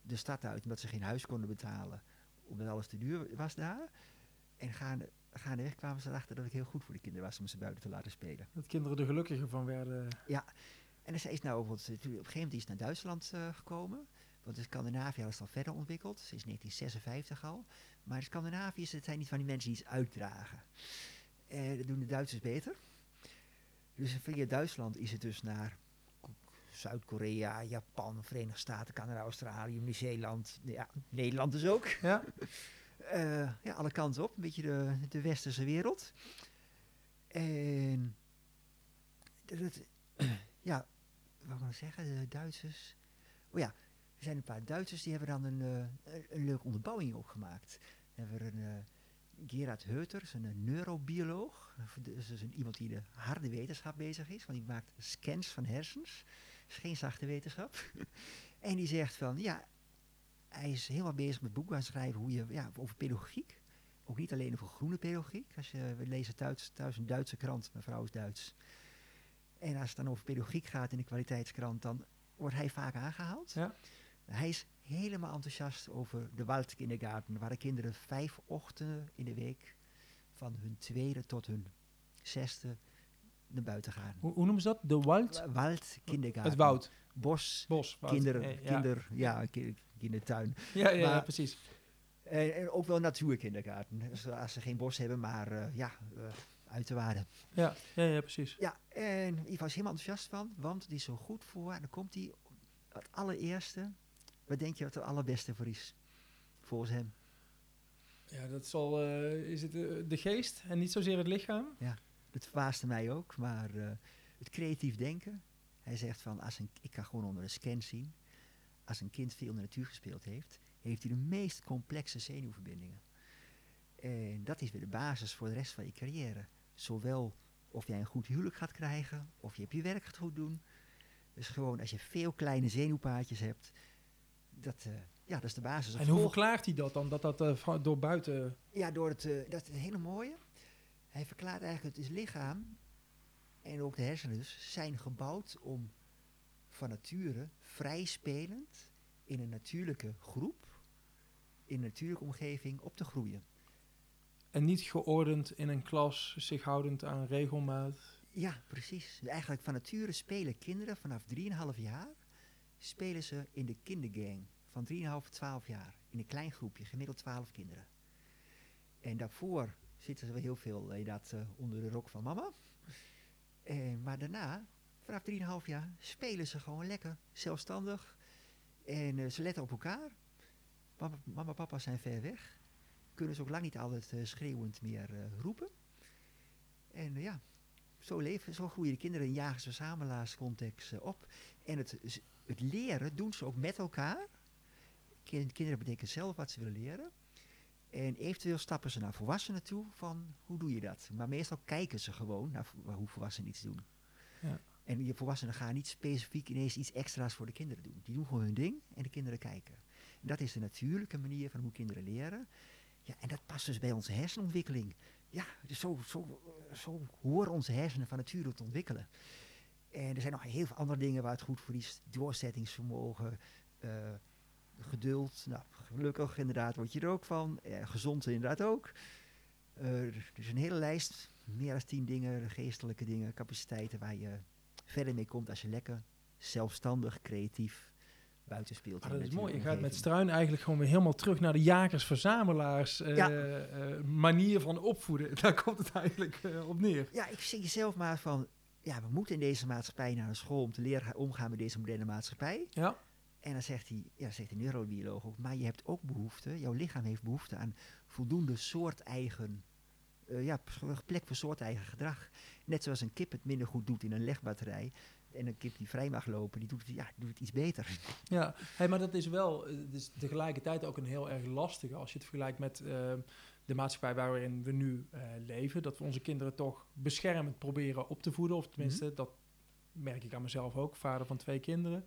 de stad uit omdat ze geen huis konden betalen. Omdat alles te duur was daar. En gaande, gaandeweg kwamen ze erachter dat het heel goed voor de kinderen was om ze buiten te laten spelen. Dat kinderen er gelukkiger van werden. En zij is nou bijvoorbeeld, op een gegeven moment is ze naar Duitsland eh, gekomen. Want in Scandinavië is het al verder ontwikkeld, sinds 1956 al. Maar in Scandinavië is het zijn niet van die mensen die iets uitdragen. Eh, dat doen de Duitsers beter. Dus via Duitsland is het dus naar Ko- Zuid-Korea, Japan, Verenigde Staten, Canada, Australië, Nieuw-Zeeland. Ja, Nederland dus ook. Ja. Eh, ja, alle kanten op. Een beetje de, de westerse wereld. En ja, wat wil ik zeggen? De Duitsers. Oh ja, er zijn een paar Duitsers die hebben dan een, eh, een, een leuke onderbouwing ook gemaakt. We hebben een eh, Gerard Heuters, een, neurobioloog. Dus dus een, iemand die de harde wetenschap bezig is, want die maakt scans van hersens. Dat is geen zachte wetenschap. en die zegt van, ja, hij is helemaal bezig met boeken aan schrijven hoe je, ja, over pedagogiek. Ook niet alleen over groene pedagogiek. Als je, we lezen thuis, thuis een Duitse krant, mijn vrouw is Duits. En als het dan over pedagogiek gaat in de kwaliteitskrant, dan wordt hij vaak aangehaald. Ja. Hij is helemaal enthousiast over de Waldkindergarten, waar de kinderen vijf ochtenden in de week van hun tweede tot hun zesde naar buiten gaan. Hoe, hoe noemen ze dat? De wald? Waldkindergarten. Het woud. Bos, Bos. woud. kinder, Eh, ja. kinder, ja, kindertuin. Ja, ja, ja, precies. En, en ook wel natuurkindergarten. Dus als ze geen bos hebben, maar eh, ja, eh, uit te waarden. Ja, ja, ja, precies. Ja, en ik was helemaal enthousiast van, want die is zo goed voor. En dan komt hij, het allereerste, wat denk je wat het allerbeste voor is? Volgens hem. Ja, dat zal, eh, is het eh, de geest en niet zozeer het lichaam? Dat verbaasde mij ook, maar eh, het creatief denken. Hij zegt van, als een, ik kan gewoon onder de scan zien, als een kind veel in de natuur gespeeld heeft, heeft hij de meest complexe zenuwverbindingen. En dat is weer de basis voor de rest van je carrière. Zowel of jij een goed huwelijk gaat krijgen, of je hebt je werk gaat goed doen. Dus gewoon als je veel kleine zenuwpaadjes hebt, dat, eh, ja, dat is de basis. En hoe verklaart hij dat dan? Dat dat eh, door buiten... Ja, door het, eh, dat is een hele mooie. Hij verklaart eigenlijk het is lichaam en ook de hersenen dus zijn gebouwd om van nature vrij spelend in een natuurlijke groep, in een natuurlijke omgeving op te groeien. En niet geordend in een klas, zich houdend aan regelmaat. Ja, precies. Eigenlijk van nature spelen kinderen vanaf 3,5 jaar, spelen ze in de kindergang van 3,5 tot 12 jaar. In een klein groepje, gemiddeld 12 kinderen. En daarvoor zitten ze wel heel veel eh, inderdaad, eh, onder de rok van mama. En, maar daarna, vanaf 3,5 jaar, spelen ze gewoon lekker, zelfstandig. En eh, ze letten op elkaar. Mama, en papa zijn ver weg. Kunnen ze ook lang niet altijd eh, schreeuwend meer eh, roepen. En ja, zo, leven, zo groeien de kinderen in jagers-verzamelaars-context eh, op. En het, het leren doen ze ook met elkaar. Kin- kinderen bedenken zelf wat ze willen leren. En eventueel stappen ze naar volwassenen toe van hoe doe je dat? Maar meestal kijken ze gewoon naar hoe volwassenen iets doen. Ja. En die volwassenen gaan niet specifiek ineens iets extra's voor de kinderen doen. Die doen gewoon hun ding en de kinderen kijken. En dat is de natuurlijke manier van hoe kinderen leren. Ja, en dat past dus bij onze hersenontwikkeling. Ja, dus zo, zo, zo horen onze hersenen van nature te ontwikkelen. En er zijn nog heel veel andere dingen waar het goed voor is. Doorzettingsvermogen, eh, geduld. Nou, gelukkig inderdaad word je er ook van. Gezond inderdaad ook. Er is een hele lijst, meer dan tien dingen, geestelijke dingen, capaciteiten waar je verder mee komt als je lekker zelfstandig, creatief buiten speelt. Ah, dat is mooi. Je gaat met. Struin eigenlijk gewoon weer helemaal terug naar de jagers-verzamelaars eh, Ja. eh, manier van opvoeden. Daar komt het eigenlijk eh, op neer. Ja, ik zie jezelf maar van, ja, we moeten in deze maatschappij naar een school om te leren gaan omgaan met deze moderne maatschappij. Ja. En dan zegt hij, ja, zegt de neurobioloog ook, maar je hebt ook behoefte, jouw lichaam heeft behoefte aan voldoende soorteigen, eh ja, plek voor soorteigen gedrag. Net zoals een kip het minder goed doet in een legbatterij. En een kip die vrij mag lopen, die doet het, ja, doet het iets beter. Ja, hey, maar dat is wel eh, is tegelijkertijd ook een heel erg lastige als je het vergelijkt met eh, de maatschappij waarin we nu leven. Dat we onze kinderen toch beschermend proberen op te voeden. Of tenminste, dat merk ik aan mezelf ook, vader van twee kinderen.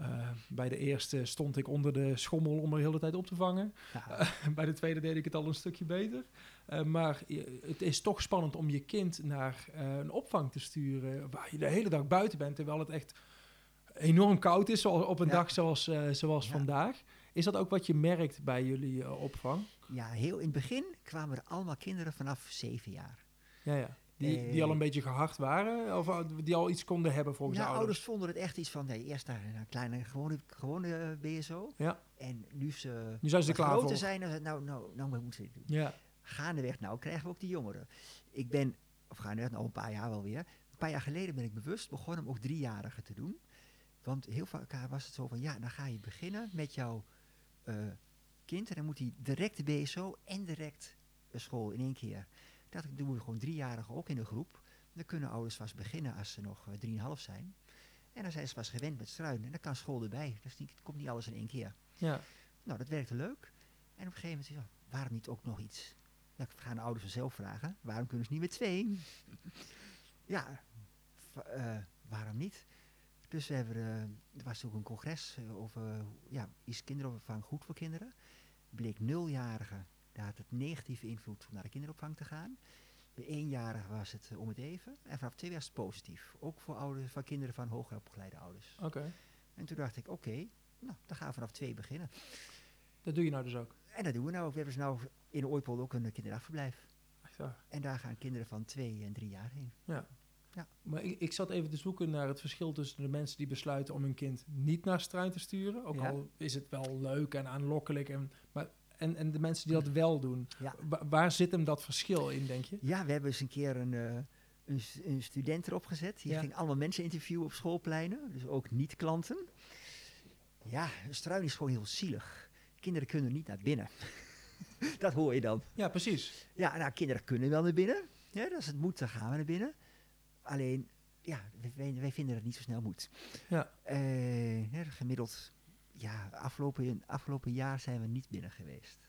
Eh, bij de eerste stond ik onder de schommel om er de hele tijd op te vangen. Ja, bij de tweede deed ik het al een stukje beter. Eh, maar je- het is toch spannend om je kind naar eh, een opvang te sturen... waar je de hele dag buiten bent, terwijl het echt enorm koud is op een Ja. dag zoals, zoals Ja. vandaag. Is dat ook wat je merkt bij jullie opvang? ja, heel in het begin kwamen er allemaal kinderen vanaf zeven jaar. Ja, ja. Die, die al een beetje gehard waren? Of eh, die al iets konden hebben volgens ja, de ouders. ouders? vonden het echt iets van, nee, eerst naar een kleine, gewone, gewone eh, BSO. Ja. En nu ze, Nu zijn ze klaar groter voor. zijn, dan nou, nou, nou, we moeten dit doen. Ja, Gaandeweg, nou krijgen we ook die jongeren. Ik ben, of gaandeweg, nou een paar jaar wel weer. Een paar jaar geleden ben ik bewust begonnen om ook driejarigen te doen. Want heel vaak was het zo van, ja, dan ga je beginnen met jouw eh, kind. En dan moet hij direct de BSO en direct school in één keer. Dat doen we gewoon driejarigen ook in de groep. Dan kunnen ouders vast beginnen als ze nog eh, drieënhalf zijn. En dan zijn ze vast gewend met struinen. En dan kan school erbij. Dus niet, komt niet alles in één keer. ja. Nou, dat werkte leuk. En op een gegeven moment, ja, waarom niet ook nog iets? Ja, ik ga de ouders vanzelf vragen. Waarom kunnen ze niet met twee? ja, eh, waarom niet? Dus we hebben, eh, er was ook een congres over, ja, is kinderopvang goed voor kinderen? Bleek nuljarigen, daar had het negatieve invloed om naar de kinderopvang te gaan. Bij eenjarigen was het eh, om het even. En vanaf twee was het positief. Ook voor ouders, van kinderen van hoger opgeleide ouders. Oké. En toen dacht ik, oké, nou, dan gaan we vanaf twee beginnen. Dat doe je nou dus ook. En dat doen we nou. ook. We hebben dus nou in Ooipol ook een kinderdagverblijf. En daar gaan kinderen van twee en drie jaar heen. Maar ik, ik zat even te zoeken naar het verschil tussen de mensen die besluiten om hun kind niet naar struin te sturen. Ook Ja. al is het wel leuk en aanlokkelijk. En, maar en, en de mensen die dat wel doen. Ja. Wa- waar zit hem dat verschil in, denk je? Ja, we hebben eens een keer een, eh, een, student erop gezet. Die Ja. ging allemaal mensen interviewen op schoolpleinen, dus ook niet-klanten. Ja, een struin is gewoon heel zielig. Kinderen kunnen niet naar binnen. dat hoor je dan. Ja, precies. Ja, nou, kinderen kunnen wel naar binnen. Ja, als het moet, dan gaan we naar binnen. Alleen, ja, wij- vinden dat het niet zo snel moet. Ja. Eh, gemiddeld, ja, afgelopen, afgelopen jaar zijn we niet binnen geweest.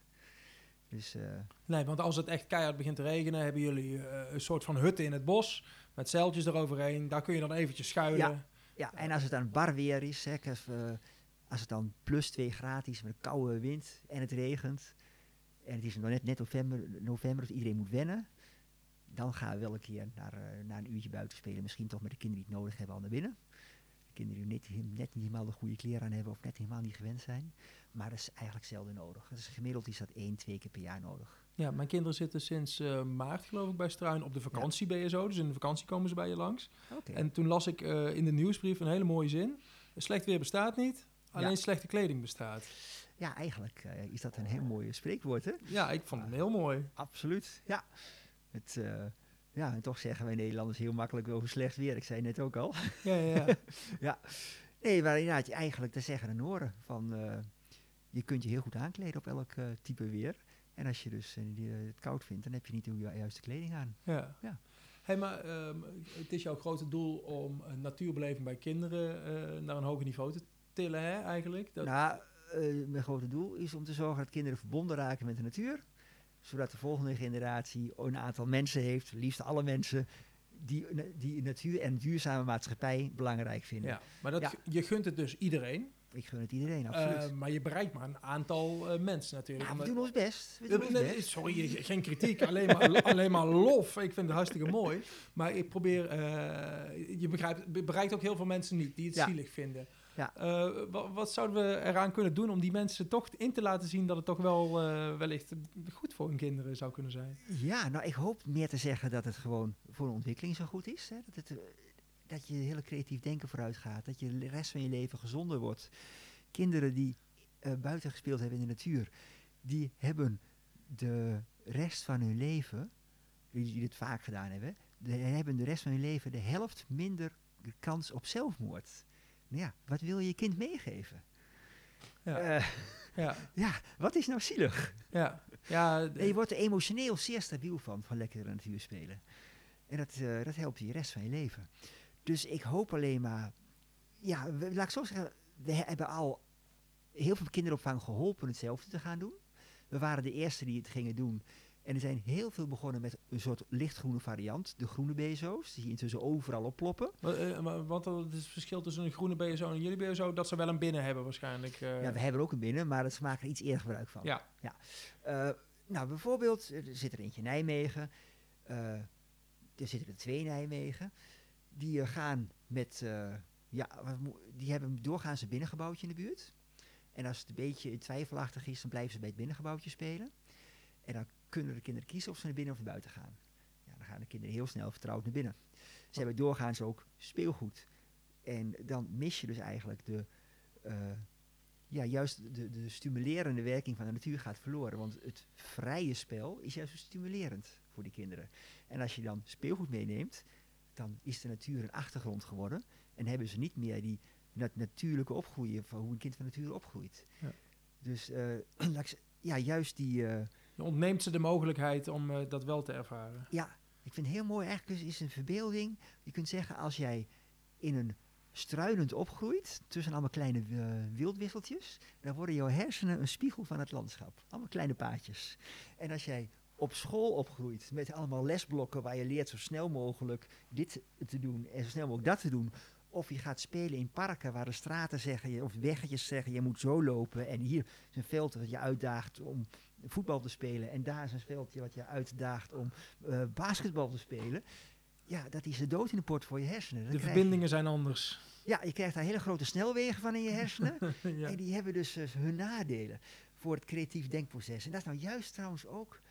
Dus eh, Nee, want als het echt keihard begint te regenen, hebben jullie eh, een soort van hutten in het bos. Met zeiltjes eroverheen. Daar kun je dan eventjes schuilen. Ja. Ja, en als het dan bar weer is, hè, als, we- als het dan plus 2 graden is met een koude wind en het regent. En het is nog net, net november, november, dus iedereen moet wennen. Dan gaan we wel een keer naar, eh, naar een uurtje buiten spelen. Misschien toch met de kinderen die het nodig hebben al naar binnen. De kinderen die net, net niet helemaal de goede kleren aan hebben of net helemaal niet gewend zijn. Maar dat is eigenlijk zelden nodig. Dus gemiddeld is dat één, twee keer per jaar nodig. Ja, mijn kinderen zitten sinds eh, maart, geloof ik, bij Struin op de vakantie BSO. Dus in de vakantie komen ze bij je langs. Oké. En toen las ik eh, in de nieuwsbrief een hele mooie zin. Slecht weer bestaat niet, alleen Ja. slechte kleding bestaat. Ja, eigenlijk eh, is dat een heel mooi spreekwoord, hè? Ja, ik vond het heel mooi. Absoluut, ja. Het, ja, en toch zeggen wij Nederlanders heel makkelijk over slecht weer. Ik zei net ook al. Ja, ja, ja. Nee, maar inderdaad, je eigenlijk, dat zeggen de Noren. Van, eh, je kunt je heel goed aankleden op elk eh, type weer. En als je dus eh, het koud vindt, dan heb je niet de ju- juiste kleding aan. ja. Ja. Hey, maar ehm, het is jouw grote doel om natuurbeleving bij kinderen naar een hoger niveau te tillen, hè, eigenlijk? Dat, Nou, mijn grote doel is om te zorgen dat kinderen verbonden raken met de natuur. Zodat de volgende generatie een aantal mensen heeft, liefst alle mensen, die, die natuur en duurzame maatschappij belangrijk vinden. ja. Maar dat, Ja. je gunt het dus iedereen, Ik gun het iedereen, absoluut. eh, maar je bereikt maar een aantal eh, mensen natuurlijk. ja, we Omdat- doen ons best. We doen ons best. sorry, ge- geen kritiek, alleen maar, alleen maar lof. Ik vind het hartstikke mooi. Maar ik probeer, eh, je begrijpt, be- bereikt ook heel veel mensen niet die het Ja. zielig vinden. Ja. Eh, wa- wat, zouden we eraan kunnen doen om die mensen toch in te laten zien dat het toch wel eh, wellicht goed voor hun kinderen zou kunnen zijn? Ja, nou, ik hoop meer te zeggen dat het gewoon voor de ontwikkeling zo goed is. Hè? Dat, het, eh, dat je hele creatief denken vooruit gaat. Dat je de rest van je leven gezonder wordt. Kinderen die eh, buiten gespeeld hebben in de natuur, die hebben de rest van hun leven, die, die dit vaak gedaan hebben, de, hebben de rest van hun leven de helft minder kans op zelfmoord. Nou ja, wat wil je je kind meegeven? Ja, Eh, ja, ja, wat is nou zielig? ja. ja En je wordt er emotioneel zeer stabiel van, van lekker natuur spelen. En dat, eh, dat helpt je de rest van je leven. Dus ik hoop alleen maar... Ja, we- laat ik zo zeggen, we he- hebben al heel veel kinderopvang geholpen hetzelfde te gaan doen. We waren de eerste die het gingen doen. En er zijn heel veel begonnen met een soort lichtgroene variant. De groene BSO's, die intussen overal opploppen. eh, Want het is het verschil tussen een groene BSO en jullie BSO, dat ze wel een binnen hebben waarschijnlijk. eh. Ja, we hebben er ook een binnen, maar dat ze maken er iets eerder gebruik van. ja. Eh, nou, bijvoorbeeld, er zit er eentje in Nijmegen. er zitten er twee in Nijmegen. Die gaan met, ja, die hebben doorgaans een binnengebouwtje in de buurt. En als het een beetje twijfelachtig is, dan blijven ze bij het binnengebouwtje spelen. En dan kunnen de kinderen kiezen of ze naar binnen of naar buiten gaan. Ja, dan gaan de kinderen heel snel vertrouwd naar binnen. Ze hebben doorgaans ook speelgoed. En dan mis je dus eigenlijk de, eh, ja, juist de, de stimulerende werking van de natuur gaat verloren. Want het vrije spel is juist stimulerend voor die kinderen. En als je dan speelgoed meeneemt, dan is de natuur een achtergrond geworden. En hebben ze niet meer die nat- natuurlijke opgroeien van hoe een kind van nature opgroeit. Ja. Dus eh, ja, juist die. eh, Ontneemt ze de mogelijkheid om eh, dat wel te ervaren. ja, ik vind het heel mooi. Eigenlijk is, een verbeelding. Je kunt zeggen, als jij in een struinend opgroeit, tussen allemaal kleine eh, wildwisseltjes, dan worden jouw hersenen een spiegel van het landschap. Allemaal kleine paadjes. En als jij op school opgroeit met allemaal lesblokken waar je leert zo snel mogelijk dit te doen en zo snel mogelijk dat te doen. Of je gaat spelen in parken waar de straten zeggen, of weggetjes zeggen, je moet zo lopen. En hier is een veld dat je uitdaagt om voetbal te spelen. En daar is een veldje wat je uitdaagt om eh, basketbal te spelen. Ja, dat is de dood in de port voor je hersenen. Dan De verbindingen zijn anders. Ja, je krijgt daar hele grote snelwegen van in je hersenen. ja. En die hebben dus eh, hun nadelen voor het creatief denkproces. En dat is nou juist trouwens ook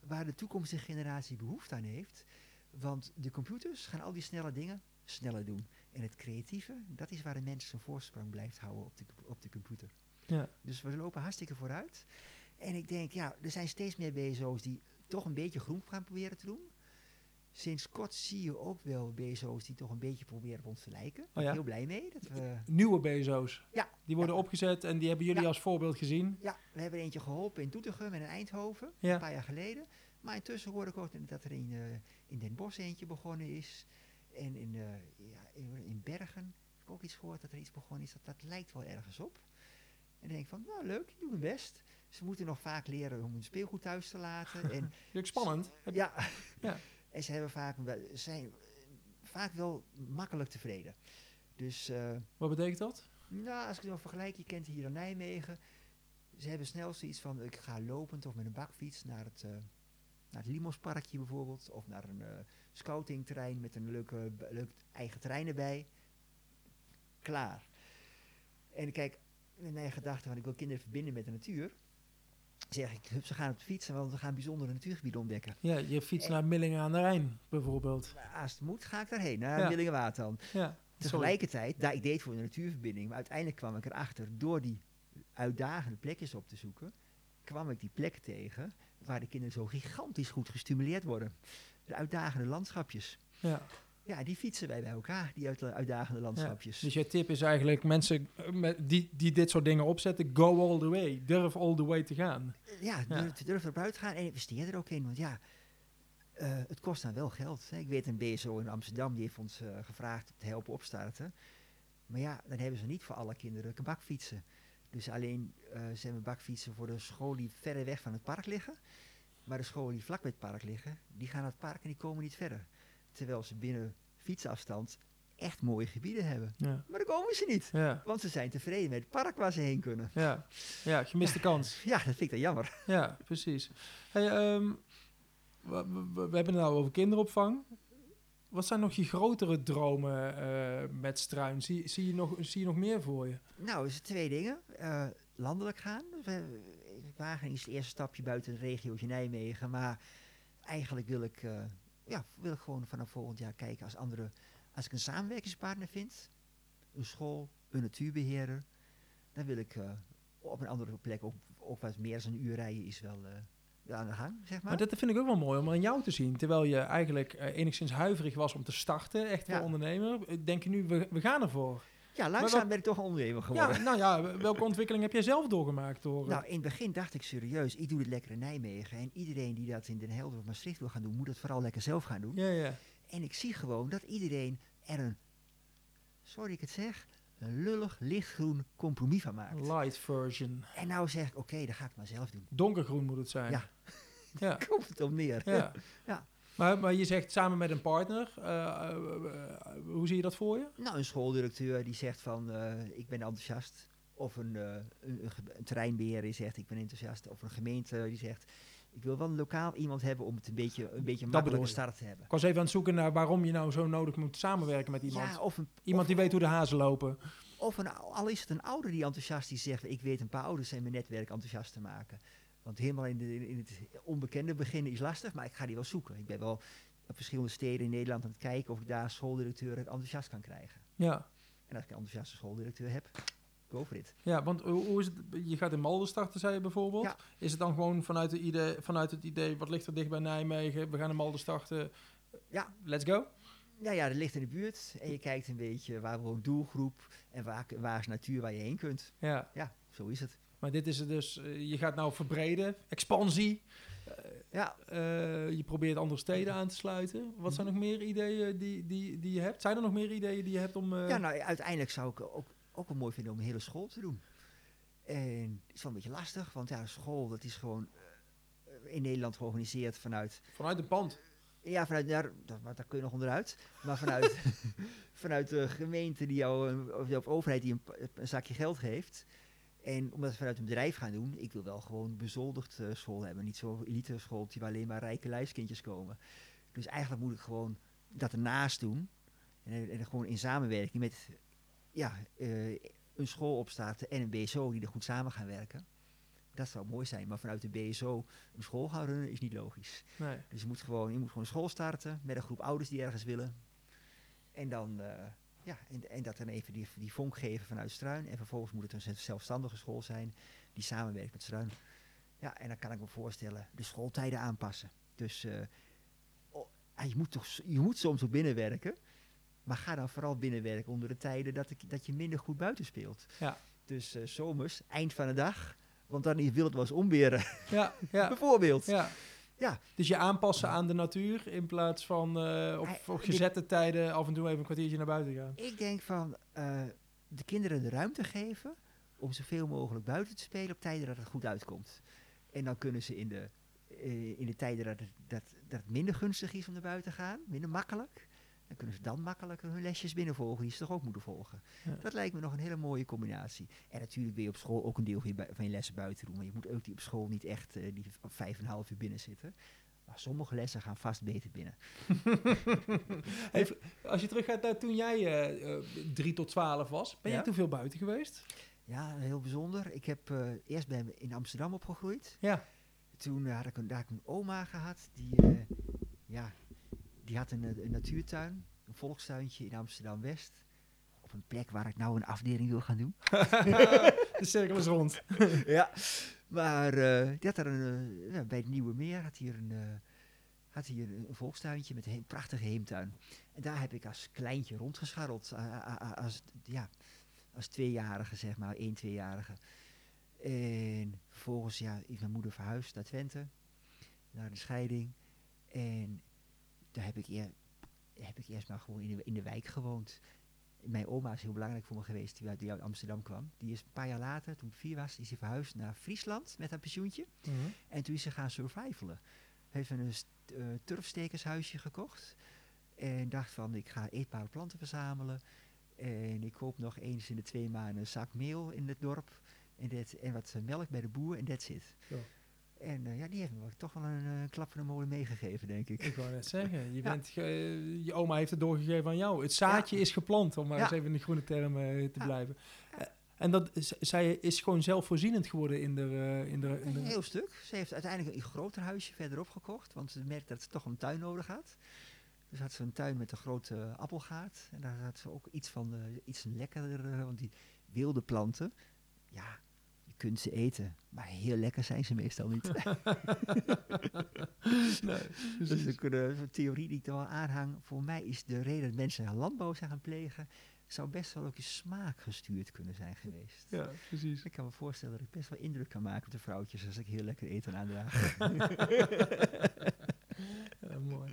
waar de toekomstige generatie behoefte aan heeft. Want de computers gaan al die snelle dingen sneller doen. En het creatieve, dat is waar de mens zijn voorsprong blijft houden op de, op de computer. Ja. Dus we lopen hartstikke vooruit. En ik denk, ja, er zijn steeds meer BSO's die toch een beetje groen gaan proberen te doen. Sinds kort zie je ook wel BSO's die toch een beetje proberen op ons te lijken. Daar ben ik ja? heel blij mee. Dat we, Nieuwe BSO's. Ja, Die worden ja. opgezet en die hebben jullie Ja. als voorbeeld gezien. ja, we hebben eentje geholpen in Doetinchem en in Eindhoven, een paar jaar geleden. Maar intussen hoor ik ook dat er in, eh, in Den Bosch eentje begonnen is. En in, eh, ja, in, in Bergen heb ik ook iets gehoord dat er iets begonnen is. Dat, dat lijkt wel ergens op. En dan denk ik van, nou leuk, die doen hun best. Ze moeten nog vaak leren om hun speelgoed thuis te laten. en spannend. Ja. Ja. En ze hebben vaak, zijn vaak wel makkelijk tevreden. Dus eh, Wat betekent dat? nou, als ik het nog vergelijk, je kent hier in Nijmegen. Ze hebben snel zoiets van, ik ga lopend of met een bakfiets naar het, eh naar het Limosparkje bijvoorbeeld. Of naar een eh, scoutingterrein met een leuke, leuk eigen terrein erbij. Klaar. En kijk, in mijn gedachte van, ik wil kinderen verbinden met de natuur. Zeg ik, hup, ze gaan op de fiets, want we gaan bijzondere natuurgebieden ontdekken. Ja, je fiets naar Millingen aan de Rijn bijvoorbeeld. Maar Als het moet, ga ik daarheen, naar Ja. Dan. Ja. Tegelijkertijd, daar, ik deed voor een natuurverbinding, maar uiteindelijk kwam ik erachter, door die uitdagende plekjes op te zoeken, kwam ik die plekken tegen waar de kinderen zo gigantisch goed gestimuleerd worden. De uitdagende landschapjes. Ja. Ja, die fietsen wij bij elkaar, die uit, uitdagende landschapjes. Dus je tip is eigenlijk mensen eh, met die, die dit soort dingen opzetten, go all the way. Durf all the way te gaan. ja, Ja. durf, durf erop uit te gaan en investeer er ook in. Want ja, eh, het kost dan wel geld. Hè. Ik weet een BSO in Amsterdam, die heeft ons eh, gevraagd te helpen opstarten. Maar ja, dan hebben ze niet voor alle kinderen bakfietsen. Dus alleen, eh, ze hebben bakfietsen voor de scholen die verder weg van het park liggen. Maar de scholen die vlak bij het park liggen, die gaan naar het park en die komen niet verder. Terwijl ze binnen fietsafstand echt mooie gebieden hebben. Ja. Maar dan komen ze niet. Ja. Want ze zijn tevreden met het park waar ze heen kunnen. Ja. ja, gemiste kans. Ja, dat vind ik dan jammer. Ja, precies. Hey, ehm, we, we- we hebben het nou over kinderopvang. Wat zijn nog je grotere dromen eh, met Struin? Zie, zie, je nog, zie je nog meer voor je? Nou, is het twee dingen. Eh, landelijk gaan. Wageningen is het eerste stapje buiten de regiootje Nijmegen. Maar eigenlijk wil ik, eh, ja, wil ik gewoon vanaf volgend jaar kijken als andere. Als ik een samenwerkingspartner vind, een school, een natuurbeheerder, dan wil ik eh, op een andere plek ook, ook wat meer dan een uur rijden is wel, eh, wel aan de gang, zeg maar. Maar dat vind ik ook wel mooi om aan jou te zien. Terwijl je eigenlijk eh, enigszins huiverig was om te starten, echt voor Ja. ondernemer. Denk je nu, we, we gaan ervoor. Ja, langzaam wat- ben ik toch een ondernemer geworden. Ja, nou ja, welke ontwikkeling heb jij zelf doorgemaakt? Door, Nou, in het begin dacht ik serieus, ik doe dit lekker in Nijmegen. En iedereen die dat in Den Helder of Maastricht wil gaan doen, moet het vooral lekker zelf gaan doen. ja, ja. En ik zie gewoon dat iedereen er een, sorry ik het zeg, een lullig lichtgroen compromis van maakt. Light version. En nou zeg ik, oké, dan ga ik het maar zelf doen. Donkergroen moet het zijn. Ja. ja. Komt het om neer. Ja. Ja. Maar, maar je zegt samen met een partner. eh, eh, hoe zie je dat voor je? Nou, een schooldirecteur die zegt van, eh, ik ben enthousiast. Of een, een, een, terreinbeheerder die zegt, ik ben enthousiast. Of een gemeente die zegt, ik wil wel een lokaal iemand hebben om het een beetje, een beetje bedoel een makkelijke je. start te hebben. Ik was even aan het zoeken naar waarom je nou zo nodig moet samenwerken met iemand. Ja, of een, iemand of- die weet hoe de hazen lopen. Of een, al is het een ouder die enthousiast is, zegt, ik weet een paar ouders in mijn netwerk enthousiast te maken. Want helemaal in, de, in het onbekende beginnen is lastig, maar ik ga die wel zoeken. Ik ben wel op verschillende steden in Nederland aan het kijken of ik daar schooldirecteuren enthousiast kan krijgen. Ja, En als ik een enthousiaste schooldirecteur heb, go for it. ja want hoe, is het? Je gaat in Malden starten, zei je bijvoorbeeld. Ja. Is het dan gewoon vanuit, de idee, vanuit het idee, wat ligt er dicht bij Nijmegen? We gaan in Malden starten. Ja. Let's go. Ja, ja, dat ligt in de buurt en je kijkt een beetje waar woont doelgroep en waar, waar is natuur waar je heen kunt. Ja, Ja, zo is het. Maar dit is het dus. eh, je gaat nou verbreden, expansie. Ja, Eh, je probeert andere steden aan te sluiten. Wat zijn nog meer ideeën die, die, die je hebt? Zijn er nog meer ideeën die je hebt om... eh, Ja, nou, uiteindelijk zou ik ook, ook wel mooi vinden om een hele school te doen. En het is wel een beetje lastig, want ja, school, dat is gewoon eh, in Nederland georganiseerd vanuit... Vanuit een pand. Ja, vanuit, daar, daar, maar daar kun je nog onderuit. Maar vanuit, vanuit de gemeente die jou, of de overheid die een, een zakje geld geeft. En omdat we vanuit een bedrijf gaan doen, ik wil wel gewoon bezoldigd eh, school hebben. Niet zo'n elite school waar alleen maar rijke lijfskindjes komen. Dus eigenlijk moet ik gewoon dat ernaast doen. En, en gewoon in samenwerking met ja, eh, een school opstarten en een BSO die er goed samen gaan werken. Dat zou mooi zijn, maar vanuit de BSO een school gaan runnen is niet logisch. Nee. Dus je moet gewoon, je moet gewoon een school starten met een groep ouders die ergens willen. En dan, eh, ja, en, en dat dan even die, die vonk geven vanuit Struin. En vervolgens moet het een zelfstandige school zijn die samenwerkt met Struin. Ja, en dan kan ik me voorstellen, de schooltijden aanpassen. Dus eh, oh, je, moet toch, je moet soms ook binnenwerken. Maar ga dan vooral binnenwerken onder de tijden dat, ik, dat je minder goed buiten speelt. Ja. Dus eh, zomers, eind van de dag. Want dan wil het wel eens omweren, Ja, ja, bijvoorbeeld. ja. Ja. Dus je aanpassen aan de natuur in plaats van eh, op, gezette tijden af en toe even een kwartiertje naar buiten gaan. Ik denk van eh, de kinderen de ruimte geven om zoveel mogelijk buiten te spelen op tijden dat het goed uitkomt. En dan kunnen ze in de, eh, in de tijden dat het, dat, dat het minder gunstig is om naar buiten te gaan, minder makkelijk. Dan kunnen ze dan makkelijker hun lesjes binnenvolgen die ze toch ook moeten volgen. Ja. Dat lijkt me nog een hele mooie combinatie. En natuurlijk wil je op school ook een deel van je, van je lessen buiten doen. Maar je moet ook die op school niet echt eh, die vijf en een half uur binnen zitten. Maar sommige lessen gaan vast beter binnen. Als je teruggaat naar toen jij eh, eh, 3 tot 12 was, ben Ja. jij toen veel buiten geweest? Ja, heel bijzonder. Ik heb eh, eerst ben in Amsterdam opgegroeid. Ja. Toen eh, had ik een, daar had ik een oma gehad. Die, eh, ja, die had een, eh, een natuurtuin, een volkstuintje in Amsterdam-West. Op een plek waar ik nou een afdeling wil gaan doen. de cirkel is rond. ja. Maar eh, die had er een, eh, bij het Nieuwe Meer had hier een, eh, had hier een, een volkstuintje met een he- prachtige heemtuin. En daar heb ik als kleintje rondgescharreld. als, ja, als tweejarige, zeg maar, één, tweejarige. En vervolgens ja, is mijn moeder verhuisd naar Twente, naar de scheiding. En daar heb ik, eer, heb ik eerst maar gewoon in de, in de wijk gewoond. Mijn oma is heel belangrijk voor me geweest, die uit, die uit Amsterdam kwam. Die is een paar jaar later, toen ik vier was, is ze verhuisd naar Friesland met haar pensioentje. Mhm. En toen is ze gaan survivalen. Heeft een st- eh, turfstekershuisje gekocht. En dacht van, ik ga eetbare planten verzamelen. En ik koop nog eens in de twee maanden een zak meel in het dorp. En, dat, en wat eh, melk bij de boer en that's it. Ja. En eh, ja, die heeft me toch wel een eh, klap van de molen meegegeven, denk ik. Ik wou net zeggen, je, Ja. bent je oma heeft het doorgegeven aan jou. Het zaadje is geplant, om maar Ja. eens even in de groene term eh, te blijven. En dat, zij is gewoon zelfvoorzienend geworden in de... in de, in de Een heel stuk. Ze heeft uiteindelijk een groter huisje verderop gekocht. Want ze merkt dat ze toch een tuin nodig had. Dus had ze een tuin met een grote appelgaard. En daar had ze ook iets van iets lekkerder. want die wilde planten, ja, kunt ze eten. Maar heel lekker zijn ze meestal niet. nee, dus een theorie die ik er wel aanhang. Voor mij is de reden dat mensen landbouw zijn gaan plegen. zou best wel ook je smaak gestuurd kunnen zijn geweest. Ja, precies. Ik kan me voorstellen dat ik best wel indruk kan maken op de vrouwtjes als ik heel lekker eten aandraag. Ja, mooi.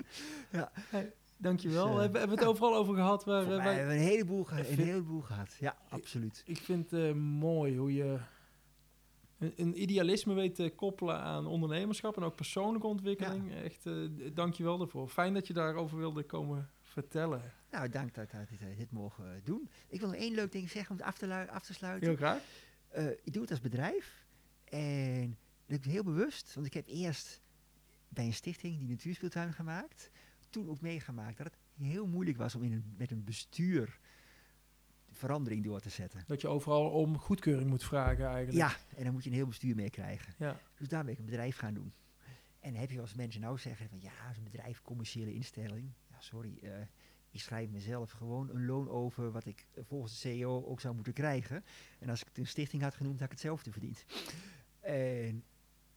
Ja. Hey, dankjewel. Dus, eh, hebben, hebben we het overal over gehad? Waar, waar- hebben we een heleboel, geha- Ik een heleboel gehad. Ja, absoluut. Ik vind het eh, mooi hoe je een, een idealisme weet te koppelen aan ondernemerschap en ook persoonlijke ontwikkeling. Echt, d- dank je wel daarvoor. Fijn dat je daarover wilde komen vertellen. Nou, dank dat we dit, mogen eh, doen. Ik wil nog één leuk ding zeggen om het af te, af te sluiten. Heel graag. Eh, ik doe het als bedrijf. En dat ik heel bewust, want ik heb eerst bij een stichting die natuurspeeltuin gemaakt. Toen ook meegemaakt dat het heel moeilijk was om in een, met een bestuur verandering door te zetten. Dat je overal om goedkeuring moet vragen eigenlijk. Ja, en dan moet je een heel bestuur meekrijgen. Ja. Dus daar ben ik een bedrijf gaan doen. En heb je als mensen nou zeggen van ja, is een bedrijf, commerciële instelling. Ja, sorry, eh, ik schrijf mezelf gewoon een loon over wat ik volgens de CEO ook zou moeten krijgen. En als ik het een stichting had genoemd, had ik hetzelfde verdiend. En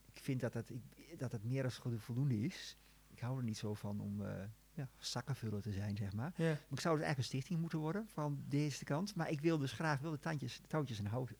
ik vind dat dat, ik, dat het meer dan voldoende is. Ik hou er niet zo van om eh ja, zakkenvuller te zijn, zeg maar. Ja. Maar ik zou dus eigenlijk een stichting moeten worden van deze kant. Maar ik wil dus graag wel de tandjes, touwtjes in, hout,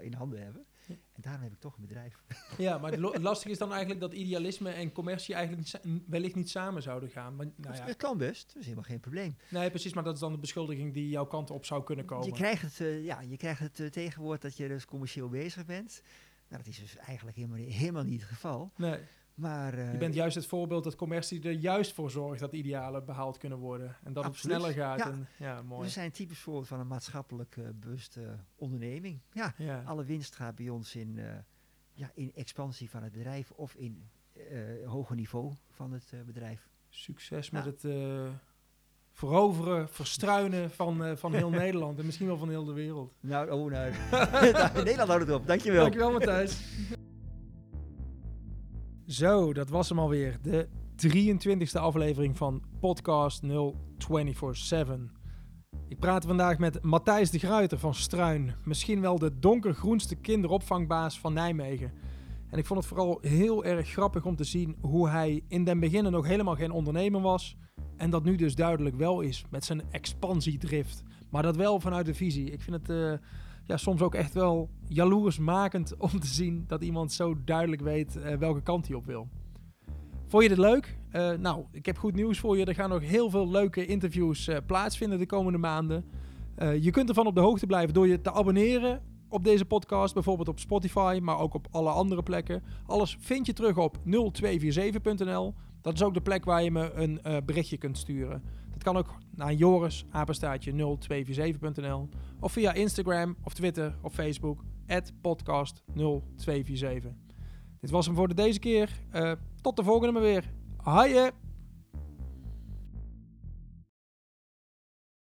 in, handen hebben. Ja. En daarom heb ik toch een bedrijf. ja, maar het lastige is dan eigenlijk dat idealisme en commercie eigenlijk wellicht niet samen zouden gaan. Maar, nou ja, Dat kan best, dat is helemaal geen probleem. nee, precies, maar dat is dan de beschuldiging die jouw kant op zou kunnen komen. Je krijgt het, eh, ja, je krijgt het eh, tegenwoord dat je dus commercieel bezig bent. Nou, dat is dus eigenlijk helemaal, niet- helemaal niet het geval. Nee, Maar eh, je bent juist het voorbeeld dat commercie er juist voor zorgt dat idealen behaald kunnen worden. En dat Absoluut. het sneller gaat. Ja. En, ja, mooi. we zijn typisch voorbeeld van een maatschappelijk eh, bewuste onderneming. Ja, ja. alle winst gaat bij ons in, eh, ja, in expansie van het bedrijf of in hoger niveau van het bedrijf. Succes met het veroveren, verstruinen van, van heel Nederland en misschien wel van heel de wereld. Nou, oh, nou. Nederland houdt het op. Dankjewel. Dankjewel Matthijs. Zo, dat was hem alweer. De 23e aflevering van podcast 0247. Ik praat vandaag met Matthijs de Gruiter van Struin. Misschien wel de donkergroenste kinderopvangbaas van Nijmegen. En ik vond het vooral heel erg grappig om te zien hoe hij in den beginnen nog helemaal geen ondernemer was. En dat nu dus duidelijk wel is met zijn expansiedrift. Maar dat wel vanuit de visie. Ik vind het uh, ja, soms ook echt wel jaloersmakend om te zien dat iemand zo duidelijk weet uh, welke kant hij op wil. Vond je dit leuk? Uh, nou, ik heb goed nieuws voor je. Er gaan nog heel veel leuke interviews plaatsvinden de komende maanden. je kunt ervan op de hoogte blijven door je te abonneren op deze podcast, bijvoorbeeld op Spotify, maar ook op alle andere plekken. Alles vind je terug op 0247.nl. Dat is ook de plek waar je me een berichtje kunt sturen. Dat kan ook naar Joris, apenstaatje 0247.nl. Of via Instagram of Twitter of Facebook, podcast 0247. Dit was hem voor de deze keer. Uh, tot de volgende maar weer. Haaien!